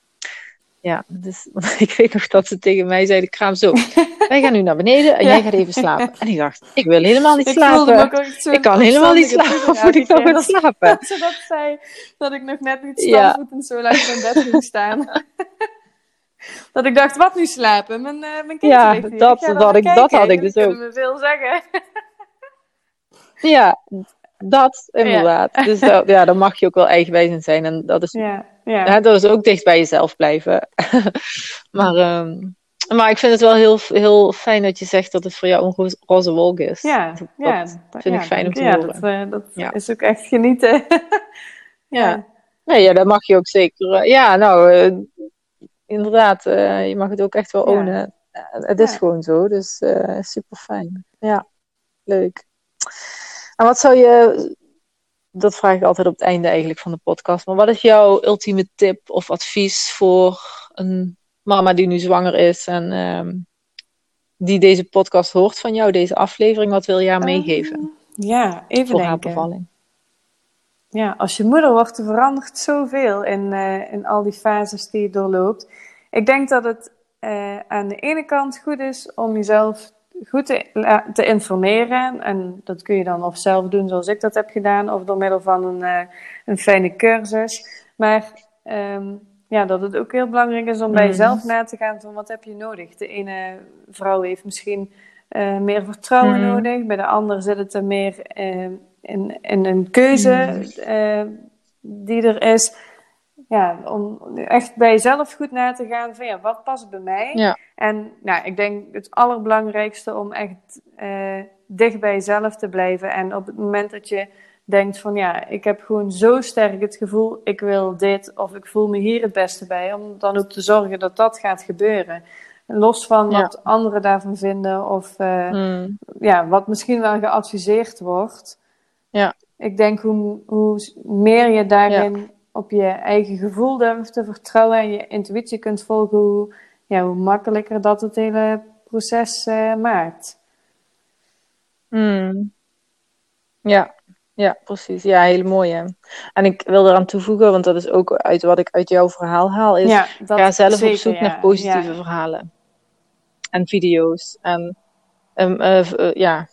Ja, dus (laughs) ik weet nog dat ze tegen mij zeiden, kraam zo, (laughs) wij gaan nu naar beneden en Ja. jij gaat even slapen. En ik dacht, ik wil helemaal niet Ik slapen. Ik kan helemaal niet slapen. Moet ik dan gaan slapen? Dat (laughs) ze dat zei, dat ik nog net niet Ja. standvoetend zo lang in bed ging staan. dat ik dacht, wat nu slapen? Mijn, eh mijn kindje Ja, ligt hier. dat- dat ik- dat had ik dus ook. me veel zeggen. Ja, dat inderdaad. Dus dat, ja, dan mag je ook wel eigenwijs in zijn. En dat is, ja, ja. dat is ook dicht bij jezelf blijven. (laughs) maar, ehm, maar ik vind het wel heel, heel fijn dat je zegt dat het voor jou een roze, wolk is. Ja, Dat, ja, dat vind ik fijn om te horen. Dat, eh, dat is ook echt genieten. (laughs) Ja. Nee, ja, dat mag je ook zeker. eh, ja, nou, eh, inderdaad, je mag het ook echt wel ownen. Het is gewoon zo, dus super fijn. Ja, leuk. En wat zou je dat vraag ik altijd op het einde eigenlijk van de podcast. Maar wat is jouw ultieme tip of advies voor een mama die nu zwanger is en ehm, die deze podcast hoort van jou, deze aflevering? Wat wil je haar meegeven? Uh, ja, even voor denken. haar bevalling. Ja, als je moeder wordt, er verandert zoveel in, uh, in al die fases die je doorloopt. Ik denk dat het uh, aan de ene kant goed is om jezelf goed te, te, informeren. En dat kun je dan of zelf doen zoals ik dat heb gedaan, of door middel van een, uh, een fijne cursus. Maar um, ja, dat het ook heel belangrijk is om bij jezelf na te gaan van wat heb je nodig. De ene vrouw heeft misschien uh, meer vertrouwen mm. nodig, bij de andere zit het er meer uh, in, in een keuze mm. die er is ja, om echt bij jezelf goed na te gaan van ja, wat past bij mij? Ja. En nou, ik denk het allerbelangrijkste om echt uh, dicht bij jezelf te blijven. En op het moment dat je denkt van ja, ik heb gewoon zo sterk het gevoel, ik wil dit of ik voel me hier het beste bij, om dan ook te zorgen dat dat gaat gebeuren. Los van Ja. wat anderen daarvan vinden of uh, Mm. ja, wat misschien wel geadviseerd wordt. Ja. Ik denk hoe, hoe meer je daarin op je eigen gevoel durft te vertrouwen en je intuïtie kunt volgen, hoe, ja, hoe makkelijker dat het hele proces uh, maakt. Mm. Ja. ja, precies. Ja, hele mooie. En ik wil eraan toevoegen, want dat is ook uit wat ik uit jouw verhaal haal, is ja, dat ga zelf zeker, op zoek ja. naar positieve ja. verhalen. En video's. En um, uh, uh, ja,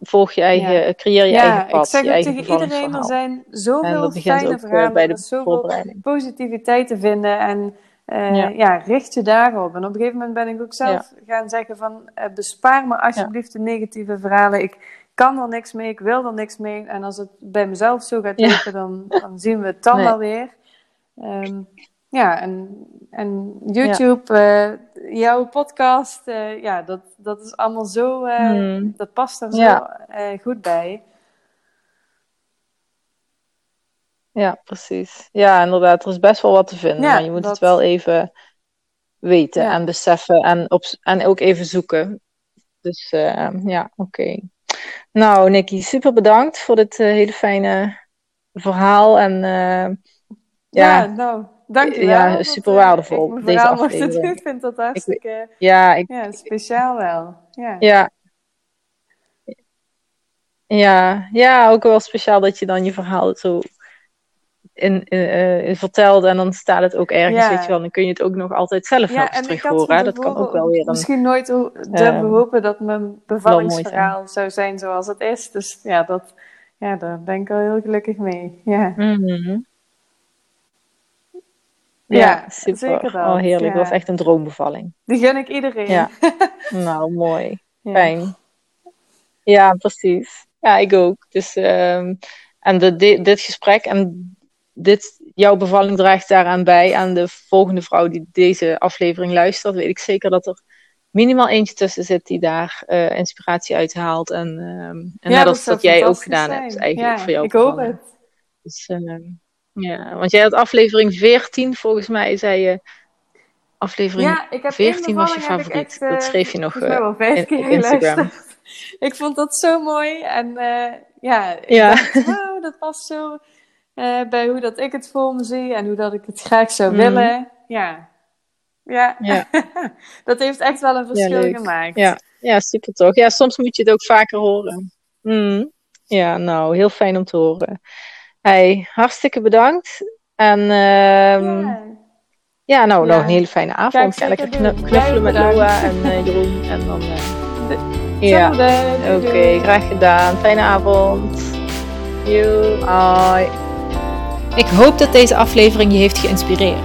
volg je eigen, Ja. creëer je Ja, eigen pad, ik zeg je het tegen iedereen, er zijn zoveel fijne ook uh, verhalen, bij de zoveel positiviteit te vinden en uh, Ja. ja. richt je daarop. En op een gegeven moment ben ik ook zelf gaan zeggen van uh, bespaar me alsjeblieft de negatieve verhalen. Ik kan er niks mee, ik wil er niks mee. En als het bij mezelf zo gaat lopen, dan, dan zien we het dan Nee. wel weer. Um, ja, en, en YouTube, uh, jouw podcast, uh, ja, dat, dat is allemaal zo, uh, Hmm. dat past er Ja. zo goed bij. Ja, precies. Ja, inderdaad, er is best wel wat te vinden, Ja, maar je moet dat- het wel even weten Ja. en beseffen en, op, en ook even zoeken. Dus ja, oké. Nou, Nicky, super bedankt voor dit hele fijne verhaal. En Ja, ja, nou, dankjewel. Ja, super eh, waardevol, ik deze aflevering. Ik vind dat hartstikke ja, ik, ja, speciaal wel. Ja. ja. Ja, ja, ook wel speciaal dat je dan je verhaal zo in, in, uh, vertelt en dan staat het ook ergens, Ja. weet je wel. Dan kun je het ook nog altijd zelf nog Ja, ik terug horen. Dat kan ook wel weer een... misschien nooit durven eh, hopen dat mijn bevallingsverhaal zou zijn zoals het is. Dus ja, dat, ja, daar ben ik wel heel gelukkig mee. Ja, Mhm. Ja, Ja, super. zeker dat, Oh, heerlijk. Dat was echt een droombevalling. die gun ik iedereen. Ja. (laughs) Nou, mooi. Fijn. Ja, precies. Ja, ik ook. Dus, ehm, en de, di- dit gesprek en dit, jouw bevalling draagt daaraan bij. Aan de volgende vrouw die deze aflevering luistert, weet ik zeker dat er minimaal eentje tussen zit die daar eh, inspiratie uit haalt. En, ehm, en Ja, net als zou dat jij ook gedaan zijn. hebt, eigenlijk Ja, voor jou. Ik hoop het. Dus, ehm, ja, want jij had aflevering 14, volgens mij, zei je. Aflevering Ja, ik heb 14 één was je favoriet. echt, eh, dat schreef je nog eh, vijf in- op Instagram. (laughs) Ik vond dat zo mooi. En eh, ja, Ja. dacht, wow, dat past zo eh, bij hoe dat ik het voor me zie en hoe dat ik het graag zou Mhm. willen. Ja, ja. Ja. (laughs) dat heeft echt wel een verschil gemaakt. Ja, ja, super toch. Ja, soms moet je het ook vaker horen. Mm. Ja, nou, heel fijn om te horen. Hey, hartstikke bedankt. En ehm, ja. Ja. nou, Ja. nog een hele fijne avond. Ga lekker knu- knuffelen met bedankt. en eh, Jeroen. En dan, eh, ja, oké, graag gedaan. Fijne avond. Yo, hoi. Ik hoop dat deze aflevering je heeft geïnspireerd.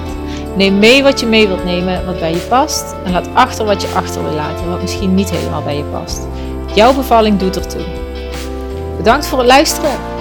Neem mee wat je mee wilt nemen, wat bij je past. En laat achter wat je achter wil laten, wat misschien niet helemaal bij je past. Jouw bevalling doet ertoe. Bedankt voor het luisteren.